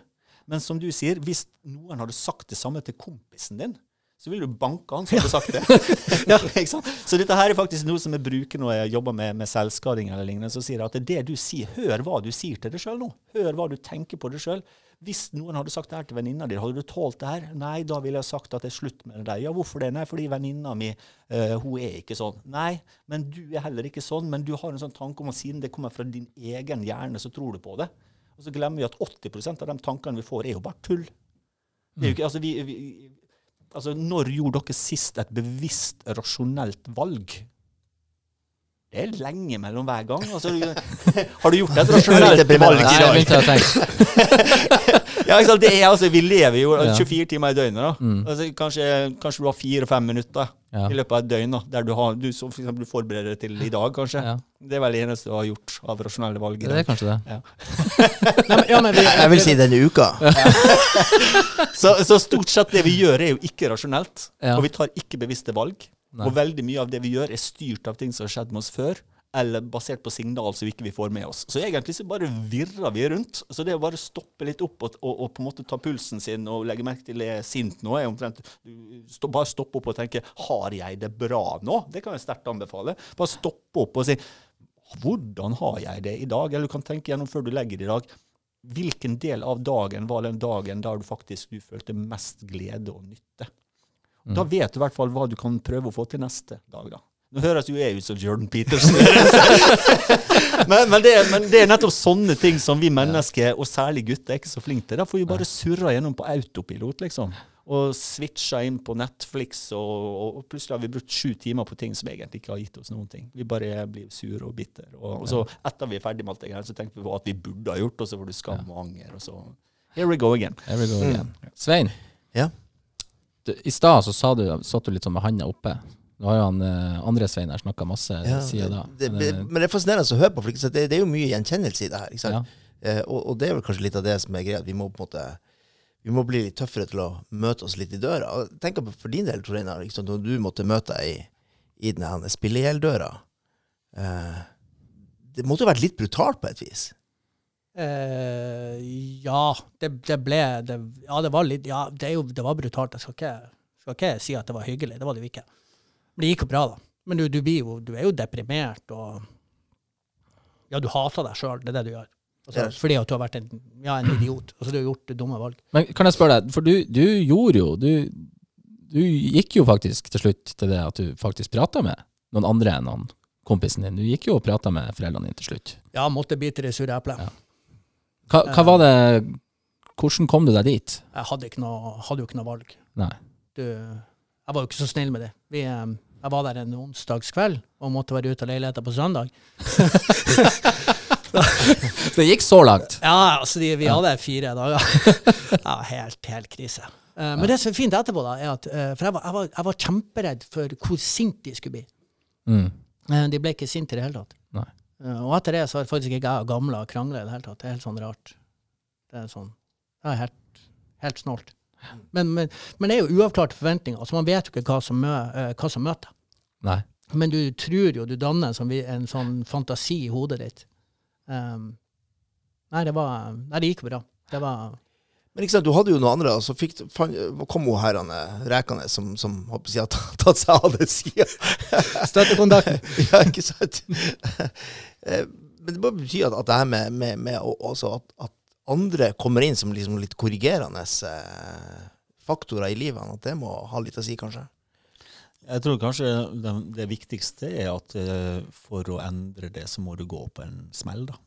Men som du sier, hvis noen hadde sagt det samme til kompisen din, så ville du banke han som hadde sagt det. ja, ikke sant? Så dette her er faktisk noe som jeg bruker når jeg jobber med, med selvskading eller lignende. Så sier jeg at det er det du sier, hør hva du sier til deg sjøl nå. Hør hva du tenker på deg sjøl. Hvis noen hadde sagt det her til venninna di, hadde du tålt det her? Nei, da ville jeg sagt at det er slutt med deg. Ja, hvorfor det? Nei, fordi venninna mi, uh, hun er ikke sånn. Nei, men du er heller ikke sånn. Men du har en sånn tanke om at siden det kommer fra din egen hjerne, så tror du på det. Og så glemmer vi at 80% av de tankene vi får, er jo bare tull. Det jo ikke, altså, vi, vi, altså, når gjorde dere sist et bevisst, rasjonelt valg? Det er lenge mellom hver gang. Altså, har du gjort et rasjonelt valg i dag? Ja, ikke sant? Det er, altså, vi lever jo Ja. 24 timer i døgnet. da. Mm. Altså, kanskje, kanskje du har fire-fem minutter Ja. i løpet av et døgn da, der du, har, du, så for eksempel, du forbereder deg til i dag, kanskje. Ja. Det er vel det eneste du har gjort av rasjonelle valg. Det er kanskje det. Nei, men, ja, men vi, Jeg vil si denne uka. Så, så stort sett det vi gjør, er jo ikke rasjonelt. Ja. Og vi tar ikke bevisste valg. Nei. Og veldig mye av det vi gjør, er styrt av ting som har skjedd med oss før. Eller basert på signal som vi ikke får med oss. Så egentlig så bare virrer vi rundt. Så det å bare stoppe litt opp og, og, og på en måte ta pulsen sin og legge merke til er sint nå, er omtrent stå, Bare stoppe opp og tenke Har jeg det bra nå? Det kan jeg sterkt anbefale. Bare stoppe opp og si Hvordan har jeg det i dag? Eller du kan tenke gjennom før du legger det i dag. Hvilken del av dagen var den dagen der du faktisk du følte mest glede og nytte? Da vet du i hvert fall hva du kan prøve å få til neste dag. da. Nå høres jo jeg ut som Jordan Peterson. men, men, det, men det er nettopp sånne ting som vi mennesker, og særlig gutter, er ikke så flinke til. Da får vi bare surra gjennom på autopilot, liksom. Og switcha inn på Netflix, og, og, og plutselig har vi brukt sju timer på ting som egentlig ikke har gitt oss noen ting. Vi bare blir sure og bitter. Og, og så etter vi er ferdig med alt det her, så tenker vi på at vi burde ha gjort, og så får du skam og anger, og så Here we go again. Here we go again. Svein, Ja. du, i stad så sa du, satt du litt sånn med handa oppe. Nå har jo han eh, andre Svein her snakka masse Ja, siden da. det, Men, det, eh, men det er fascinerende å høre på, for det, det er jo mye gjenkjennelse i det her. Ikke sant? ja. Eh, og, og det er vel kanskje litt av det som er greia, at vi må på en måte vi må bli litt tøffere til å møte oss litt i døra. Og Tenk på for din del, Tor Einar, liksom, når du måtte møte deg i, i denne her spillegjelddøra. Eh, det måtte jo vært litt brutalt på et vis. Eh, ja, det, det ble det, Ja, det var litt Ja, det, er jo, det var brutalt. Jeg skal ikke, skal ikke si at det var hyggelig. Det var det jo ikke. Men det gikk jo bra, da. Men du, du, blir jo, du er jo deprimert, og Ja, du hater deg sjøl. Det er det du gjør. Altså, fordi at du har vært en, ja, en idiot. Altså, du har gjort dumme valg. Men kan jeg spørre deg, for du, du gjorde jo du, du gikk jo faktisk til slutt til det at du faktisk prata med noen andre enn han kompisen din. Du gikk jo og prata med foreldrene dine til slutt. Ja, måtte bite det sure eplet. Ja. Hva, hva var det Hvordan kom du deg dit? Jeg hadde, ikke noe, hadde jo ikke noe valg. Nei. Du, jeg var jo ikke så snill med det. Vi, eh, jeg var der en onsdagskveld og måtte være ute av leiligheten på søndag. Så det gikk så langt? Ja, altså de, vi hadde fire dager. ja, helt, helt krise. Uh, men det som er fint etterpå, da, er at uh, For jeg var, jeg, var, jeg var kjemperedd for hvor sint de skulle bli. Mm. Uh, de ble ikke sinte i det hele tatt. Og etter det så har faktisk ikke jeg og gamle krangla i det hele tatt. Det er helt sånn rart. Det er sånn Det er helt, helt snålt. Men, men, men det er jo uavklarte forventninger, Altså, man vet jo ikke hva som, mø, eh, hva som møter. Nei. Men du tror jo du danner en sånn, en sånn fantasi i hodet ditt. Um, nei, det var Nei, det gikk bra. Det var Men ikke sant, du hadde jo noen andre, og så fikk, fan, kom hun her han, rekende som, som håper jeg, har tatt seg av den sida. Støttekontakten. ja, ikke sant? Eh, Men det må bety at, at det her med, med, med også at, at andre kommer inn som liksom litt korrigerende eh, faktorer i livet, at det må ha litt å si, kanskje. Jeg tror kanskje det, det viktigste er at eh, for å endre det, så må du gå på en smell, da.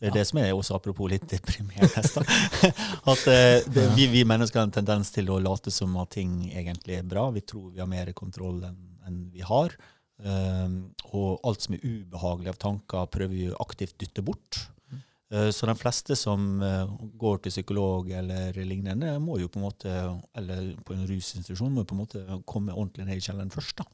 Det er det som er også apropos litt deprimerende. At eh, det, vi, vi mennesker har en tendens til å late som at ting egentlig er bra. Vi tror vi har mer kontroll enn en vi har. Um, og alt som er ubehagelig av tanker, prøver vi aktivt dytte bort. Eh, Så de fleste som eh, går til psykolog eller lignende, må jo på en måte, eller på en rusinstitusjon, må jo på en måte komme ordentlig ned i kjelleren først. da.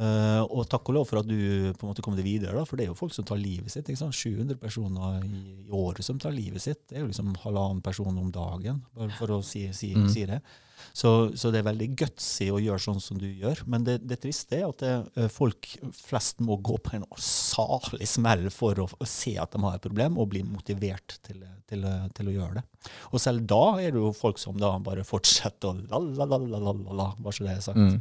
Eh, og takk og lov for at du på en måte kom deg videre, da, for det er jo folk som tar livet sitt. ikke sant? 700 personer i, i året som tar livet sitt. Det er jo liksom halvannen person om dagen, bare for å si, si, Mm. si det. Så, så det er veldig gutsy å gjøre sånn som du gjør. Men det, det triste er at det, eh, folk flest må gå på en salig smell for å, å se at de har et problem, og bli motivert til, til, til å gjøre det. Og selv da er det jo folk som da bare fortsetter å la-la-la-la-la, bare så det er sagt. Mm.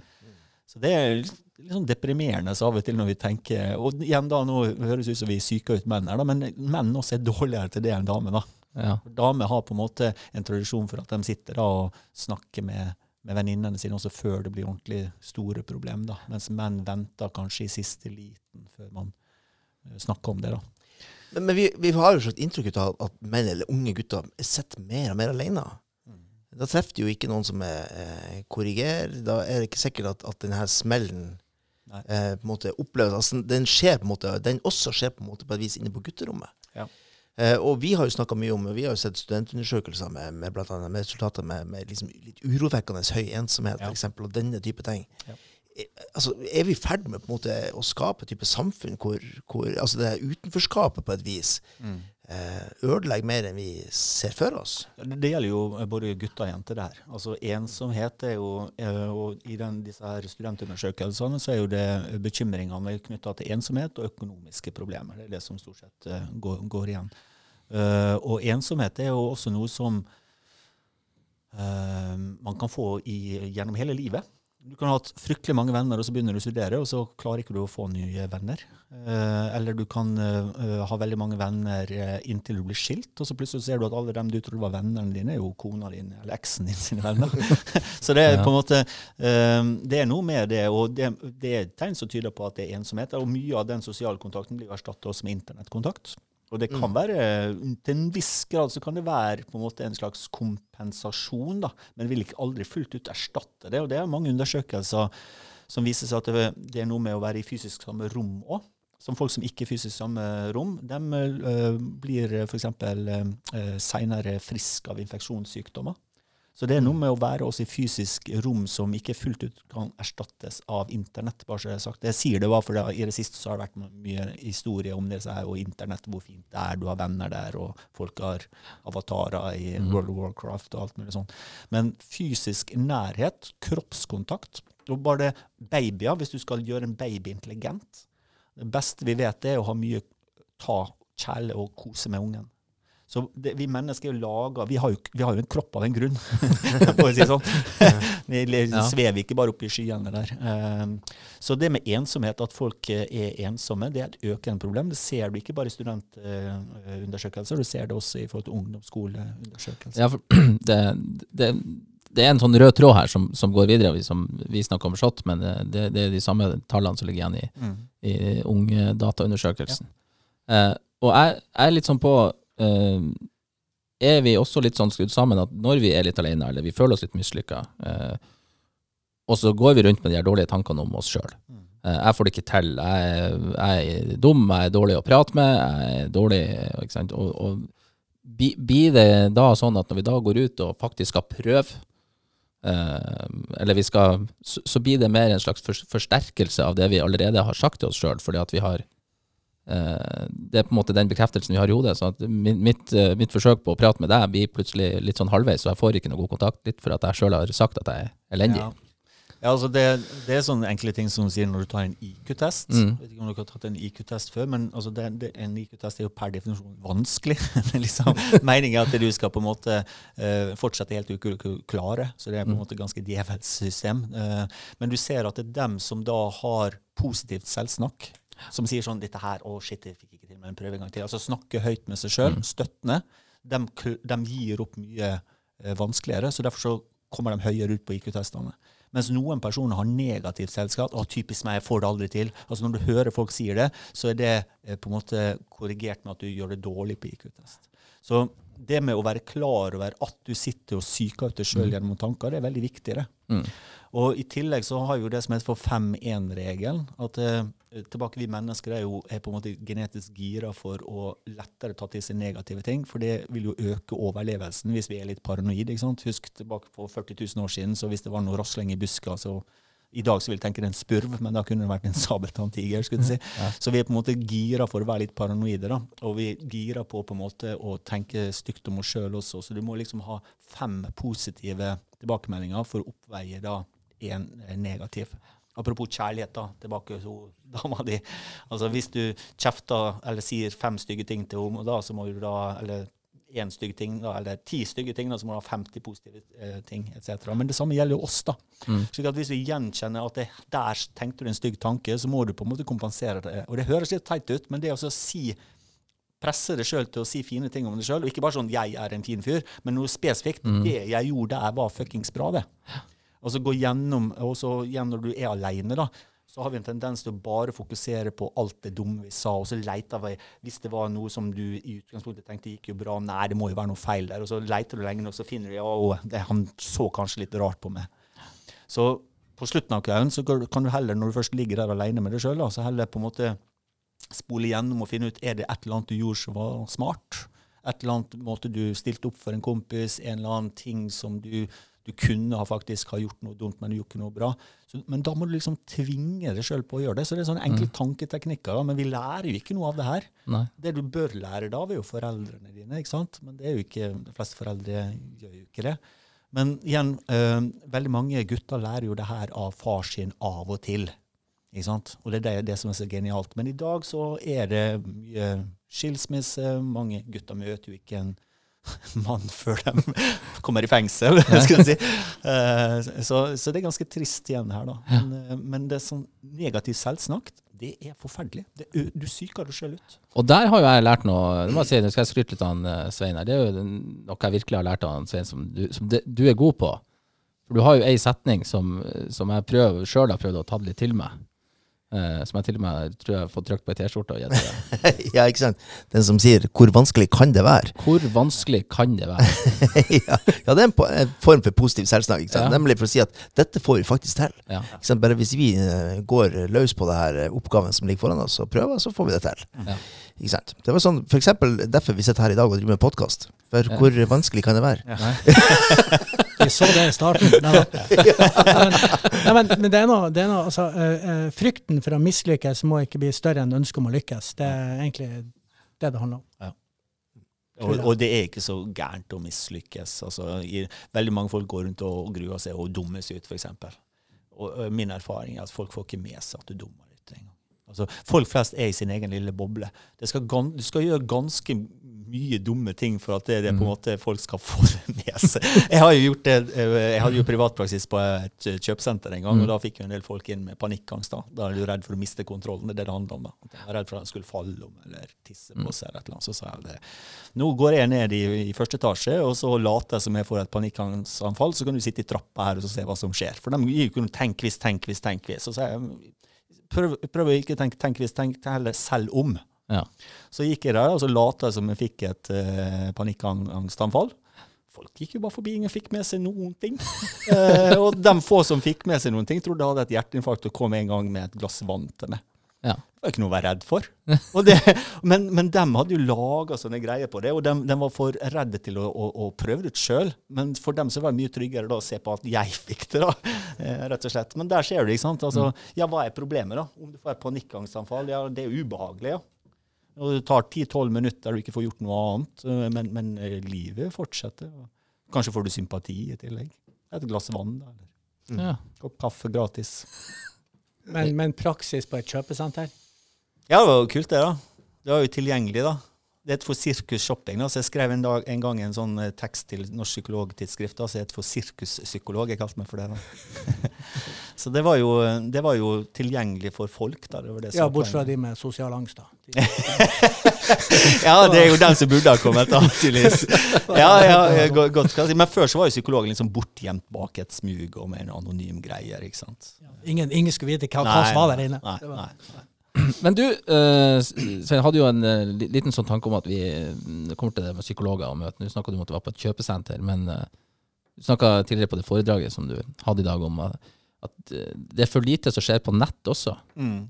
Så det er litt, sånn deprimerende av og til når vi tenker Og igjen da, nå høres det ut som vi psyker ut menn her, da, men menn også er dårligere til det enn damer. da. Ja. Damer har på en måte en tradisjon for at de sitter da og snakker med, med venninnene sine også før det blir ordentlig store problem. da. Mens menn venter kanskje i siste liten før man eh, snakker om det. da. Men, men vi, vi har jo et inntrykk av at menn eller unge gutter sitter mer og mer alene. Da treffer de jo ikke noen som er, eh, korrigerer. Da er det ikke sikkert at, at denne smellen. Eh, på en måte oppleves altså, Den skjer på en måte, den også skjer på en måte på et vis inne på gutterommet. Ja. Eh, og vi har jo snakka mye om Vi har jo sett studentundersøkelser med, med, blant annet, med resultater med, med liksom litt urovekkende høy ensomhet, Ja. for eksempel, og denne type ting. Ja. Eh, Altså, er vi i ferd med på en måte å skape et type samfunn hvor, hvor altså det utenforskapet på et vis eh, ødelegger mer enn vi ser for oss? Det gjelder jo både gutter og jenter der. Altså Ensomhet er jo eh, Og i den, disse her studentundersøkelsene så er jo det bekymringene knytta til ensomhet og økonomiske problemer. Det er det som stort sett eh, går, går igjen. Eh, og ensomhet er jo også noe som eh, man kan få i, gjennom hele livet. Du kan ha hatt fryktelig mange venner, og så begynner du å studere, og så klarer ikke du å få nye venner. Eh, eller du kan eh, ha veldig mange venner eh, inntil du blir skilt, og så plutselig ser du at alle dem du trodde var vennene dine, er jo kona din eller eksen din sine venner. så det er på en måte Det er noe med det, og det, det er tegn som tyder på at det er ensomhet. Og mye av den sosiale kontakten blir erstattet også med internettkontakt. Og det kan Mm. være, til en viss grad så kan det være på en måte en slags kompensasjon, da, men vil ikke aldri fullt ut erstatte det. Og det er mange undersøkelser som viser seg at det, er noe med å være i fysisk samme rom òg. Som folk som ikke er fysisk samme rom, de uh, blir f.eks. Uh, seinere friske av infeksjonssykdommer. Så det er noe med å være oss i fysisk rom som ikke fullt ut kan erstattes av internett. bare så Jeg har sagt. Jeg sier det bare for det, i det siste så har det vært mye historie om det så her, og internett, hvor fint det er, du har venner der, og folk har avatarer i Mhm. World of Warcraft og alt mulig sånn. Men fysisk nærhet, kroppskontakt, og bare det babyer, hvis du skal gjøre en baby intelligent Det beste vi vet, er å ha mye ta, kjæle og kose med ungen. Så det, vi mennesker er jo laga vi, har jo- vi har jo en kropp av en grunn, for å si det sånn. vi Ja. svever ikke bare opp i skyene der. Um, så det med ensomhet, at folk eh, er ensomme, det er et økende problem. Det ser du ikke bare i studentundersøkelser, du ser det også i forhold til ungdomsskoleundersøkelser. Ja, det, det, det er en sånn rød tråd her som, som går videre, vi, som, vi snakker om SHoT, men det, det, er de samme tallene som ligger igjen i, Mm. i ungdataundersøkelsen. Eh, og jeg, jeg er litt sånn på eh, Er vi også litt sånn skrudd sammen at når vi er litt alene, eller vi føler oss litt mislykka, eh, og så går vi rundt med de her dårlige tankene om oss sjøl. Mm. jeg får det ikke til. Jeg, jeg er dum, jeg er dårlig å prate med, jeg er dårlig ikke sant? Og, og blir det da sånn at når vi da går ut og faktisk skal prøve eh, eller vi skal, så, blir det mer en slags forsterkelse av det vi allerede har sagt til oss sjøl, fordi at vi har eh, det er på en måte den bekreftelsen vi har i hodet. Så mitt, eh, mitt forsøk på å prate med deg blir plutselig litt sånn halvveis, så jeg får ikke noe god kontakt. Litt for at jeg sjøl har sagt at jeg er elendig. Ja. Ja, altså det, det er sånne enkle ting som sier når du tar en IQ-test. Mm. Vet ikke om dere har tatt en IQ-test før, men altså det, det, en IQ-test er jo per definisjon vanskelig. Liksom Meningen er at du skal på en måte uh, fortsette helt klarer. Så det er på en måte ganske djevelsk system. Uh, men du ser at det er dem som da har positivt selvsnakk, som sier sånn 'Dette her, å shit, jeg fikk ikke til med en prøve en gang til'. Altså snakke høyt med seg sjøl, støttende. De, de gir opp mye eh, vanskeligere, så derfor så kommer de høyere ut på IQ-testene. Mens noen personer har negativt selskap. Å, typisk meg, jeg får det aldri til. Altså Når du hører folk sier det, så er det eh, på en måte korrigert med at du gjør det dårlig på IQ-test. Så det med å være klar over at du sitter og psyker ut deg sjøl gjennom tanker, det er veldig viktig. det. Mm. Og I tillegg så har vi jo det som heter for 5-1-regelen. at eh, tilbake Vi mennesker er jo er på en måte genetisk gira for å lettere ta til seg negative ting. For det vil jo øke overlevelsen hvis vi er litt paranoide. ikke sant? Husk tilbake på 40 000 år siden, så hvis det var noe rasling i buska, så i dag så vil jeg tenke det er en spurv, men da kunne det vært en sabeltanntiger. skulle jeg si. Så vi er på en måte gira for å være litt paranoide. da, Og vi gira på på en måte å tenke stygt om oss sjøl også. Så du må liksom ha fem positive tilbakemeldinger for å oppveie da en negativ. Apropos kjærlighet, da, tilbake til dama di. Altså, hvis du kjefter eller sier fem stygge ting til henne, da, så må du da eller én stygg ting, da, eller ti stygge ting, da, så må du ha 50 positive eh, ting etc. Men det samme gjelder jo oss. da. Slik at Hvis vi gjenkjenner at det, der tenkte du en stygg tanke, så må du på en måte kompensere det. Og Det høres litt teit ut, men det å si presse deg sjøl til å si fine ting om deg sjøl, og ikke bare sånn 'jeg er en fin fyr', men noe spesifikt. Det jeg gjorde der, var fuckings bra, det. Og så gå gjennom, og så igjen når du er aleine, da, så har vi en tendens til å bare fokusere på alt det dumme vi sa, og så leter vi Hvis det var noe som du i utgangspunktet tenkte gikk jo bra, nei, det må jo være noe feil der, og så leter du lenge nok, så finner du ja, og det, han så kanskje litt rart på meg. Så på slutten av køen så kan du heller, når du først ligger der alene med deg sjøl, så heller på en måte spole igjennom og finne ut er det et eller annet du gjorde som var smart. Et eller annet måte du stilte opp for en kompis, en eller annen ting som du, du kunne ha faktisk ha gjort noe dumt, men du gjorde ikke noe bra. Så, men da må du liksom tvinge deg sjøl på å gjøre det. Så det er sånne enkle tanketeknikker. Da. Men vi lærer jo ikke noe av det her. Nei. Det du bør lære da, er jo foreldrene dine. ikke sant? Men det er jo ikke, de fleste foreldre gjør jo ikke det. Men igjen, øh, veldig mange gutter lærer jo det her av far sin av og til. Ikke sant? Og det er det, det som er så genialt. Men i dag så er det mye skilsmisse. Mange gutter møter jo ikke en mann før de kommer i fengsel, skal jeg si. Eh, så, så det er ganske trist igjen her, da. Men, eh, men det sånn negativ selvsnakk, det er forferdelig. Det, du psyker deg sjøl ut. Og der har jo jeg lært noe Det må si, nå skal jeg skryte litt av han, eh, Svein her. Det er jo noe jeg virkelig har lært av han, Svein, som, du, som det, du er god på. For du har jo ei setning som, som jeg prøver, sjøl har prøvd å ta litt til meg. Eh, som jeg til og med tror jeg har fått trykt på ei T-skjorte og gitt deg. ja, ikke sant? Den som sier 'hvor vanskelig kan det være'? Hvor vanskelig kan det være? ja, ja, det er en, en form for positiv selvsnakk. ikke sant? Ja. Nemlig for å si at dette får vi faktisk til. Ja. Ikke sant? Bare hvis vi eh, går løs på det her eh, oppgaven som ligger foran oss, og prøver, så får vi det til. Ja. Ikke sant? Det var sånn, for eksempel derfor vi sitter her i dag og driver med podkast. For Ja. hvor vanskelig kan det være? Vi så det i starten. Nei, men, nei, men, men det er noe, det er noe altså, eh, Frykten for å mislykkes må ikke bli større enn ønsket om å lykkes. Det er egentlig det det handler om. Og, og det er ikke så gærent å mislykkes. Altså, i, veldig mange folk går rundt og gruer seg og dummer seg ut, f.eks. Og og min erfaring er at folk får ikke med seg at du dummer. Altså, folk flest er i sin egen lille boble. Det skal, du skal gjøre ganske mye dumme ting for at det, det på en måte folk skal få det med seg. Jeg har jo gjort det, eh, jeg hadde jo privatpraksis på et eh, kjøpesenter en gang, og da fikk jo en del folk inn med panikkangst. Da Da er du redd for å miste kontrollen. Det er det det handler om. da. Jeg er redd for at han skulle falle om eller tisse på seg. eller et eller annet. Så sa jeg det. Nå går jeg ned i, i første etasje, og så later jeg som jeg får et panikkangstanfall. Så kan du sitte i trappa her og så se hva som skjer. For de gir jo ikke noe tenk hvis, tenk hvis, tenk hvis. Så sa jeg prøv, prøv å ikke tenke tenk hvis, tenk heller selv om. Ja. Så gikk jeg der, og så jeg som jeg fikk et uh, panikkangstanfall. Folk gikk jo bare forbi, ingen fikk med seg noen ting. uh, og de få som fikk med seg noen ting, trodde jeg hadde et hjerteinfarkt og kom en gang med et glass vann til meg. Ja. Det var ikke noe å være redd for. Det, men, men de hadde jo laga sånne greier på det, og de, de var for redde til å, å, å prøve det ut sjøl. Men for dem så var det mye tryggere da å se på at jeg fikk det, da. Eh, rett og slett. Men der ser du, ikke sant. Altså, ja, hva er problemet, da? Om du får et panikkangstanfall, ja, det er ubehagelig, ja. Og det tar 10-12 minutter der du ikke får gjort noe annet, eh, men, men eh, livet fortsetter. Kanskje får du sympati i tillegg. Et glass vann, da. mm. Ja. kopp kaffe gratis. Men, men praksis på et kjøpesenter? Ja, det var jo kult, det, da. Det var jo tilgjengelig, da. Det er et for Sirkus Shopping. da, så Jeg skrev en, dag, en gang en sånn eh, tekst til Norsk Psykologtidsskrift da, som et for Sirkuspsykolog. Jeg kalte meg for det. da. så det var, jo, det var jo tilgjengelig for folk. da. Det det Ja, bortsett fra de med sosial angst, da. Ja, det er jo den som burde ha kommet, da, tydeligvis. Ja, ja, godt. Men før så var jo psykologen liksom bortgjemt bak et smug og med en anonym greie. ikke sant? Ingen, ingen skulle vite hva som var der inne. Nei, nei, nei. Men du, eh, Svein, hadde jo en eh, liten sånn tanke om at vi eh, kommer til det med psykologer og møte. Nå snakka du om at du var på et kjøpesenter, men du snakka tidligere på det foredraget som du hadde i dag om at, det er for lite som skjer på nett også. Mm.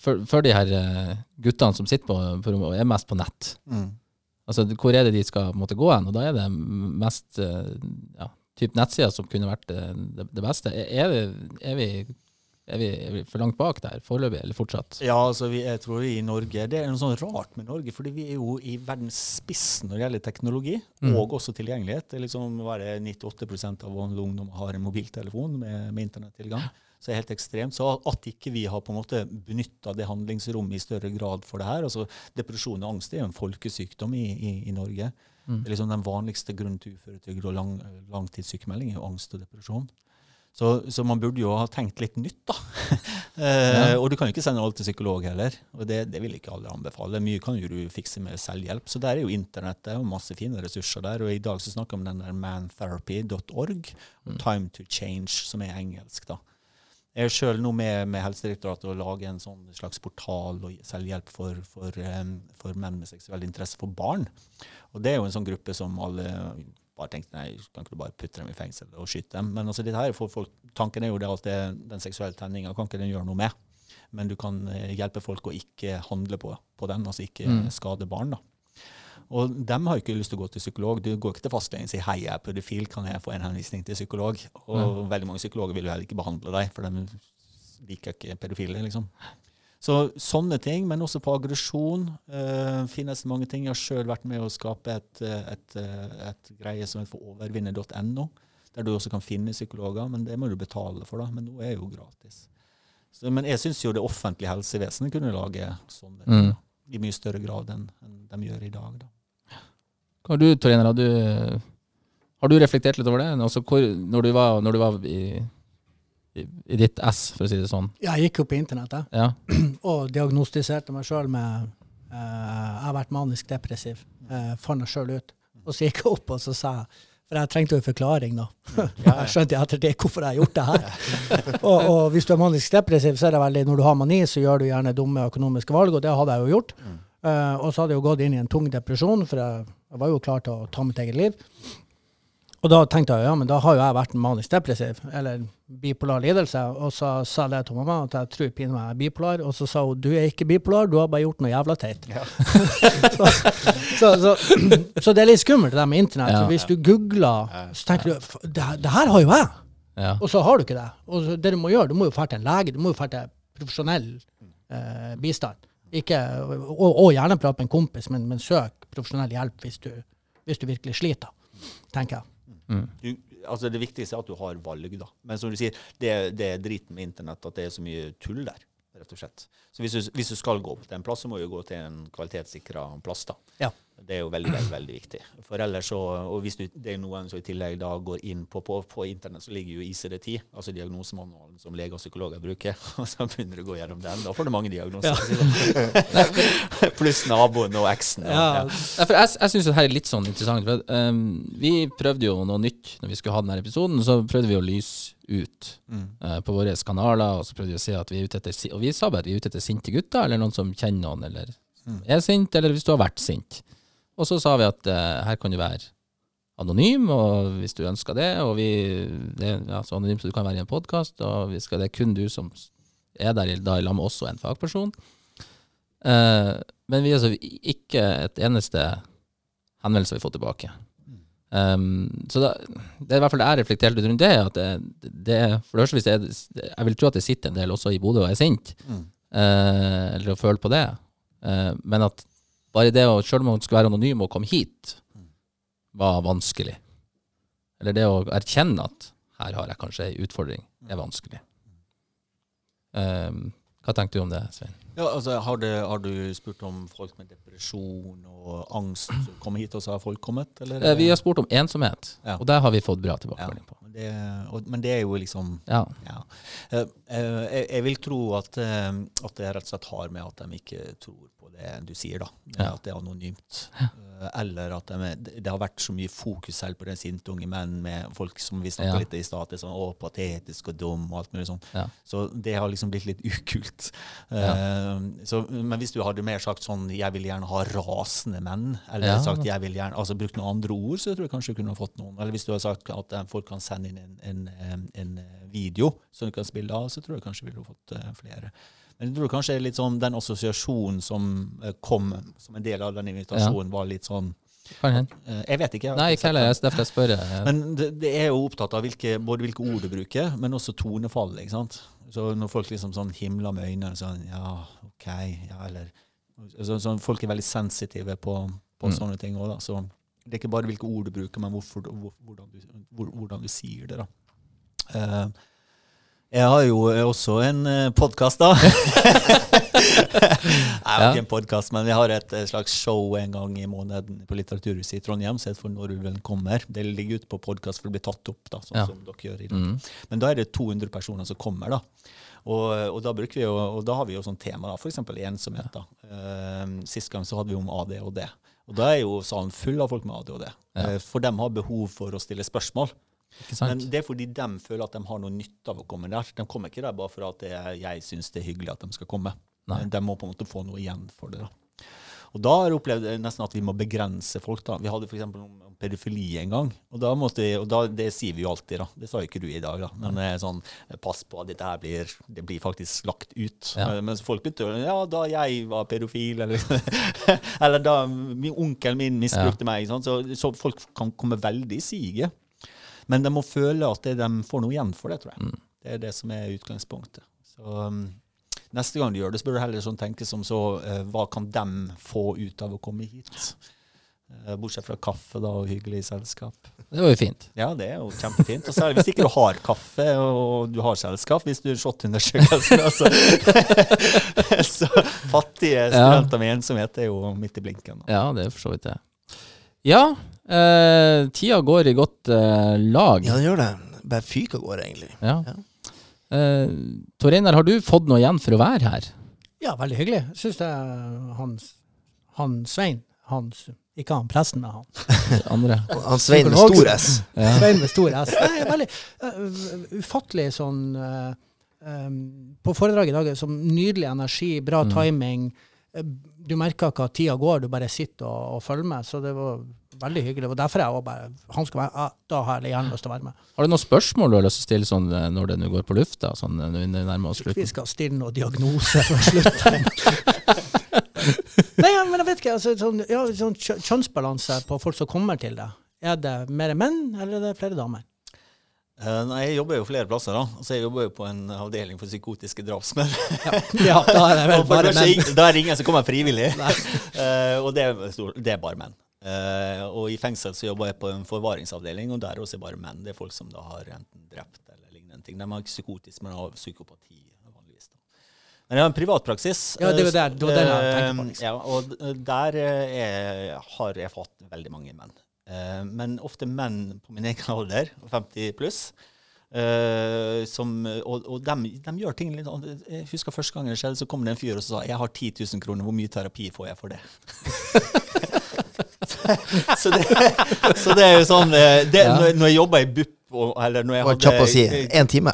For, for de her guttene som sitter på, på rommet og er mest på nett. Mm. Altså, hvor er det de skal på en måte, gå hen? Og da er det mest ja, typ nettsider som kunne vært det, det, beste. Er, er, er, vi, er, vi, er vi for langt bak der foreløpig, eller fortsatt? Ja, altså vi, jeg tror vi i Norge Det er noe sånn rart med Norge, fordi vi er jo i verdens spiss når det gjelder teknologi, Mm. og også tilgjengelighet. Det er liksom det, 98 av vanlig ungdom har en mobiltelefon med, med internettilgang. Så det er helt ekstremt. Så at ikke vi har på en måte benytta det handlingsrommet i større grad for det her altså Depresjon og angst er jo en folkesykdom i, i, i Norge. Mm. Det er liksom Den vanligste grunnen til uføretrygd og lang, langtidssykemelding er jo angst og depresjon. Så, så man burde jo ha tenkt litt nytt, da. eh, Og du kan jo ikke sende alt til psykolog heller. Og det, det vil ikke alle anbefale. Mye kan jo du fikse med selvhjelp. Så der er jo internettet og masse fine ressurser der. Og i dag så snakker vi om den der mantherapy.org og Time to Change, som er engelsk, da. Jeg er sjøl nå med, med Helsedirektoratet og lager en sånn slags portal og selvhjelp for, for, em, for menn med seksuell interesse for barn. Og det er jo en sånn gruppe som alle bare tenkte nei, kan ikke du bare putte dem i fengsel og skyte dem? Men altså, dette her, folk, tanken er jo det at det, den seksuelle tenninga kan ikke den gjøre noe med. Men du kan eh, hjelpe folk å ikke handle på, på den, altså ikke Mm. skade barn. da. Og dem har ikke lyst til å gå til psykolog. Du går ikke til fastlegen og sier 'hei, jeg er pedofil, kan jeg få en henvisning til psykolog?' Og veldig mange psykologer vil jo heller ikke behandle deg, for de liker ikke pedofile, liksom. Så sånne ting, men også på aggresjon uh, finnes det mange ting. Jeg har sjøl vært med å skape et, et, et, eh, et greie som heter overvinne.no, der du også kan finne psykologer, men det må du betale for, da. Men nå er det jo gratis. Så, men jeg syns jo det offentlige helsevesenet kunne lage sånne ting Mm. i mye større grad enn, enn de gjør i dag. da. Hva har du, Torjener, har du, har du reflektert litt over det? Altså, hvor, når, du var, når du var i, i, ditt ess, for å si det sånn. Jeg gikk jo på internettet Ja. og diagnostiserte meg sjøl med uh, Jeg har vært manisk depressiv. Uh, fant det sjøl ut. Og så gikk jeg opp og så sa jeg For jeg trengte jo en forklaring, da. jeg skjønte etter det hvorfor jeg har gjort det her. og, og hvis du er manisk depressiv, så er det veldig Når du har mani, så gjør du gjerne dumme økonomiske valg, og det hadde jeg jo gjort. Uh, og så hadde jeg jo gått inn i en tung depresjon, for jeg, jeg var jo klar til å ta mitt eget liv. Og da tenkte jeg ja, men da har jo jeg vært manisk depressiv, eller bipolar lidelse. Og så sa jeg det til mamma, at jeg tror pinadø jeg er bipolar. Og så sa hun du er ikke bipolar, du har bare gjort noe jævla teit. så, så, så, så det er litt skummelt det der med internett. Ja. Hvis du googler, så tenker du det, her- det her har jo jeg. ja. Og så har du ikke det. Og så det du må gjøre, du må jo dra til en lege, du må jo dra til profesjonell eh, bistand. Ikke, og, og gjerne prate med en kompis, men, men søk profesjonell hjelp hvis du, hvis du virkelig sliter, tenker jeg. Du, altså det viktigste er at du har valg, da. Men som du sier, det, det er driten med internett at det er så mye tull der. rett og slett. Så hvis du, hvis du skal gå til en plass, så må du gå til en kvalitetssikra plass. da. Ja. Det er jo veldig veldig, veldig viktig. For ellers så, og hvis du, det er noen som i tillegg da går inn på, på, på internett, så ligger jo ICD-10, altså diagnosemanualen som leger og psykologer bruker. Og så begynner du å gå gjennom den. Da får du mange diagnoser. Pluss naboen og eksen. Ja. ja. For jeg, jeg syns dette er litt sånn interessant. For, ehm, vi prøvde jo noe nytt når vi skulle ha denne episoden. Så prøvde vi å lyse ut Mm. uh, på våre kanaler, og så prøvde vi å si at vi er ute etter Og vi sa bare at vi er ute etter sinte gutter, eller noen som kjenner noen, eller Mm. er sint, eller hvis du har vært sint. Og så sa vi at eh, her kan du være anonym, og hvis du ønsker det, og vi det, er ja, så anonym så du kan være i en podkast, og vi skal, det er kun du som er der i- da i lag med oss og en fagperson. Eh, men vi har altså ikke et eneste henvendelse vi får tilbake. Um, så da, det er i hvert fall det jeg reflekterte rundt det, at det, det for det første hvis jeg, jeg vil tro at det sitter en del også i Bodø og er sint, Mm. uh, eller å føle på det. Uh, men at bare det å, selv om man skulle være anonym og komme hit, var vanskelig. Eller det å erkjenne at her har jeg kanskje ei utfordring, er vanskelig. Um, hva tenker du om det, Svein? Ja, altså, har, det, har du spurt om folk med depresjon og angst som kommer hit, og så har folk kommet? Eller? Eh, vi har spurt om ensomhet, Ja. og det har vi fått bra tilbakemelding på. Det, og, men det er jo liksom Ja. ja. Uh, uh, jeg, jeg vil tro at, uh, at det rett og slett har med at de ikke tror på det du sier, da. Ja. At det er anonymt. Eh, Eller at de, det har vært så mye fokus selv på den sinte unge menn med folk som vi snakka Ja. litt i stad, er sånn å, patetisk og dum og alt mulig sånn. Ja. Så det har liksom blitt litt ukult. Ja. Uh, så, men hvis du hadde mer sagt sånn 'jeg vil gjerne ha rasende menn', eller sagt 'jeg vil gjerne', altså brukt noen andre ord, så tror jeg kanskje du kunne fått noen. Eller hvis du har sagt at eh, folk kan sende inn en, en, eh, en eh, video som du kan spille av, så tror jeg kanskje vi ville fått flere flere. Men jeg tror kanskje litt sånn den assosiasjonen som eh, kom som en del av den invitasjonen, var litt sånn eh, Jeg vet ikke. jeg Nei, ikke heller. Derfor jeg spør. Men det, det er jo opptatt av hvilke, både hvilke ord du bruker, men også tonefallet. ikke sant? Så når folk liksom sånn himler med øynene sånn Ja, OK, ja, eller så, så Folk er veldig sensitive på, på Mm. sånne ting òg, da. Så det er ikke bare hvilke ord du bruker, men hvorfor, hvor, hvordan, du, hvor, hvordan du sier det, da. Eh, jeg har jo også en uh, podkast, da. Jeg har ikke en podkast, men vi har et eh, slags show en gang i måneden på Litteraturhuset i Trondheim, som heter For når ulven kommer. Det ligger ute på podkast for å bli tatt opp, da, sånn Ja. som dere gjør i dag. mm. Men da er det 200 personer som kommer, da. Og, og, da, bruker vi jo, og da har vi jo sånn tema, da, f.eks. ensomhet. da. Eh, sist gang så hadde vi om ADHD. Og da er jo salen full av folk med ADHD. Ja. Eh, for de har behov for å stille spørsmål. Men det er fordi de føler at de har noe nytte av å komme der. De kommer ikke der bare for at jeg syns det er hyggelig at de skal komme. Nei. De må på en måte få noe igjen for det. da. Og da har jeg opplevd nesten at vi må begrense folk. da. Vi hadde f.eks. om pedofili en gang. Og, da måtte, og da, det sier vi jo alltid, da. Det sa jo ikke du i dag, da. Men det er sånn, pass på at dette her blir, det blir faktisk lagt ut. Ja. Eh, Mens folk begynte å Ja, da jeg var pedofil, eller, eller da min onkelen min misbrukte meg. ikke? Så, så folk kan komme veldig i siget. Men de må føle at det, de får noe igjen for det, tror jeg. Mm. Det er det som er utgangspunktet. Så um, Neste gang du gjør det, så bør du heller sånn tenke som så uh, Hva kan de få ut av å komme hit? Uh, bortsett fra kaffe da, og hyggelig selskap. Det var jo fint. Ja, det er jo kjempefint. Og særlig hvis ikke du har kaffe og du har selskap, hvis du er shot-undersøkelsen. Altså. så fattige studenter med ensomhet er jo midt i blinken. Da. Ja, det er for så vidt det. Ja, eh, tida går i godt eh, lag. Ja, den gjør det. Bare fyker gårde, egentlig. Ja. Ja. Eh, Tor Einar, har du fått noe igjen for å være her? Ja, veldig hyggelig. Syns det er han, han Svein hans, Ikke han presten, men han. Andre? Han Svein med stor S. Ja. Svein med stor S. Nei, veldig uh, ufattelig sånn uh, um, På foredraget i dag, sånn nydelig energi, bra Mm. timing. Mm. Du merker at tida går, du bare sitter og, og følger med. Så det var veldig hyggelig. og derfor derfor jeg bare han skal være, ja, Da har jeg gjerne lyst til å være med. Har du noen spørsmål du har lyst til å stille sånn eh, når det nå går på lufta? Sånn eh, når vi nærmer oss Vi skal stille noen diagnose for slutt. Nei, ja, men jeg vet ikke. Altså, sånn, ja, sånn kjønnsbalanse på folk som kommer til det. Er det mer menn, eller er det flere damer? Uh, nei, jeg jobber jo flere plasser, da. Altså, jeg jobber jo på en avdeling for psykotiske drapsmenn. Ja, da er det vel bare menn. Da er det ingen som kommer frivillig. uh, og det er, det er bare menn. Eh, og i fengsel så jobber jeg på en forvaringsavdeling, og der også er bare menn. Det er folk som da har enten drept eller lignende ting. De har ikke psykotisk, men har psykopati vanligvis. Da. Men jeg har en privatpraksis. Ja, det var eh, der- det var den jeg tenkte på, eh, liksom. Ja, og der er, har jeg fått veldig mange menn. Eh, men ofte menn på min egen alder, 50 pluss. Uh, som, og og de, gjør ting litt. Jeg husker første gangen det skjedde, så kom det en fyr og sa jeg har 10 000 kroner, hvor mye terapi får jeg for det? så, det så det er jo sånn eh, det, Ja. når, når jeg jobba i BUP og, eller når jeg hadde kjapt å si. Én time.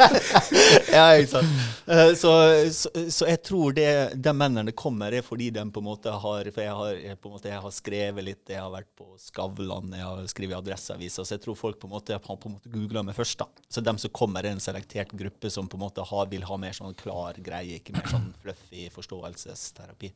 ja, ikke sant. Eh, Så, så, så jeg tror det, de mennene kommer, er fordi de på en måte har For jeg har, jeg, på en måte, jeg har skrevet litt, jeg har vært på Skavlan, jeg har skrevet i Adresseavisa, så jeg tror folk på en måte har på en måte googla meg først. da. Så de som kommer, er en selektert gruppe som på en måte har, vil ha mer sånn klar greie, ikke mer sånn fluffy forståelsesterapi.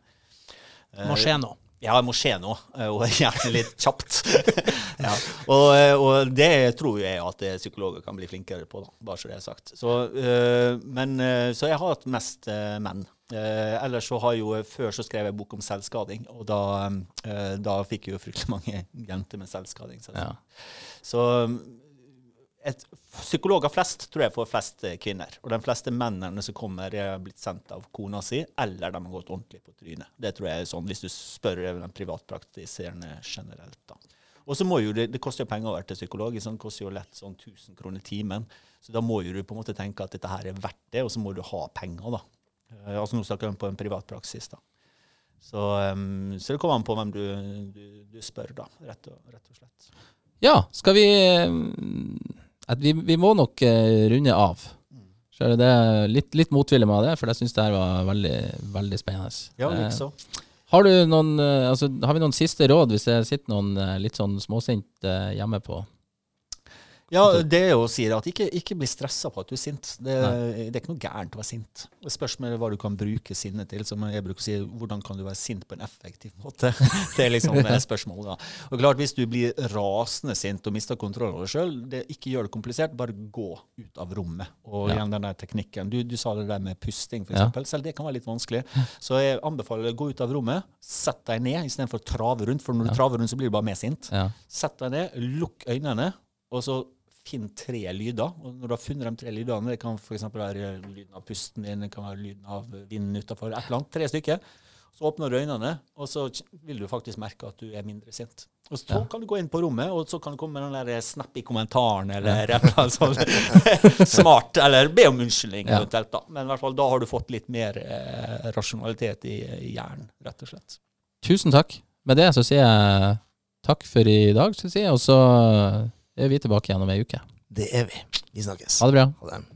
Må skje noe. Ja, det må skje noe, eh, og gjerne litt kjapt. ja. og, eh, og det tror jeg at psykologer kan bli flinkere på, da, bare så det er sagt. Så, øh, men, så jeg har hatt mest øh, menn. Eh, ellers så har jo Før så skrev jeg bok om selvskading, og da, eh, da fikk jeg jo fryktelig mange jenter med selvskading. Så, Ja. så et, psykologer flest tror jeg får flest eh, kvinner. Og de fleste mennene som kommer, er blitt sendt av kona si, eller de har gått ordentlig på trynet. Det tror jeg er sånn, hvis du spør den privatpraktiserende generelt. da. Og så må jo det, det koster jo penger å være til psykolog. Sånn, det koster jo lett sånn 1000 kroner timen. Så da må jo du på en måte tenke at dette her er verdt det, og så må du ha penger, da. Eh, altså Nå snakker vi på en privatpraksis, da. Så, um, så det kommer an på hvem du, du, du spør, da, rett og, rett og slett. Ja, skal vi eh, at vi, vi må nok eh, runde av. Så er det litt, litt motvillig med det, for jeg syns det her var veldig, veldig spennende. Ja, liksom. Har, du noen, eh, altså, har vi noen siste råd hvis det sitter noen litt sånn småsint eh, hjemme på? Ja, det er jo å si det at ikke, ikke bli stressa på at du er sint. Det, det er ikke noe gærent å være sint. Det spørs med hva du kan bruke sinnet til. Som jeg bruker å si, hvordan kan du være sint på en effektiv måte? Det er liksom det spørsmålet. da. Og klart, Hvis du blir rasende sint og mister kontroll over deg sjøl, ikke gjør det komplisert, bare gå ut av rommet. Og Ja. igjen den der teknikken. Du, du sa det der med pusting, Ja. f.eks. Selv det kan være litt vanskelig. Så jeg anbefaler gå ut av rommet, sett deg ned istedenfor å trave rundt. For når du Ja. traver rundt, så blir du bare mer sint. Ja. Sett deg ned, lukk øynene, og så finn tre lyder. Og når du har funnet de tre lydene, det kan f.eks. være lyden av pusten din, det kan være lyden av vinden utafor, et eller annet, tre stykker. Så åpner du øynene, og så vil du faktisk merke at du er mindre sint. Og så Ja. kan du gå inn på rommet, og så kan du komme med den der snappy kommentaren, eller et eller annet sånt smart, eller be om unnskyldning Ja. eventuelt, da. Men i hvert fall da har du fått litt mer eh, rasjonalitet i, i hjernen, rett og slett. Tusen takk. Med det så sier jeg takk for i dag, skal jeg si. og så er vi tilbake igjen om ei uke. Det er vi. Vi snakkes. Ha det bra. Ha det.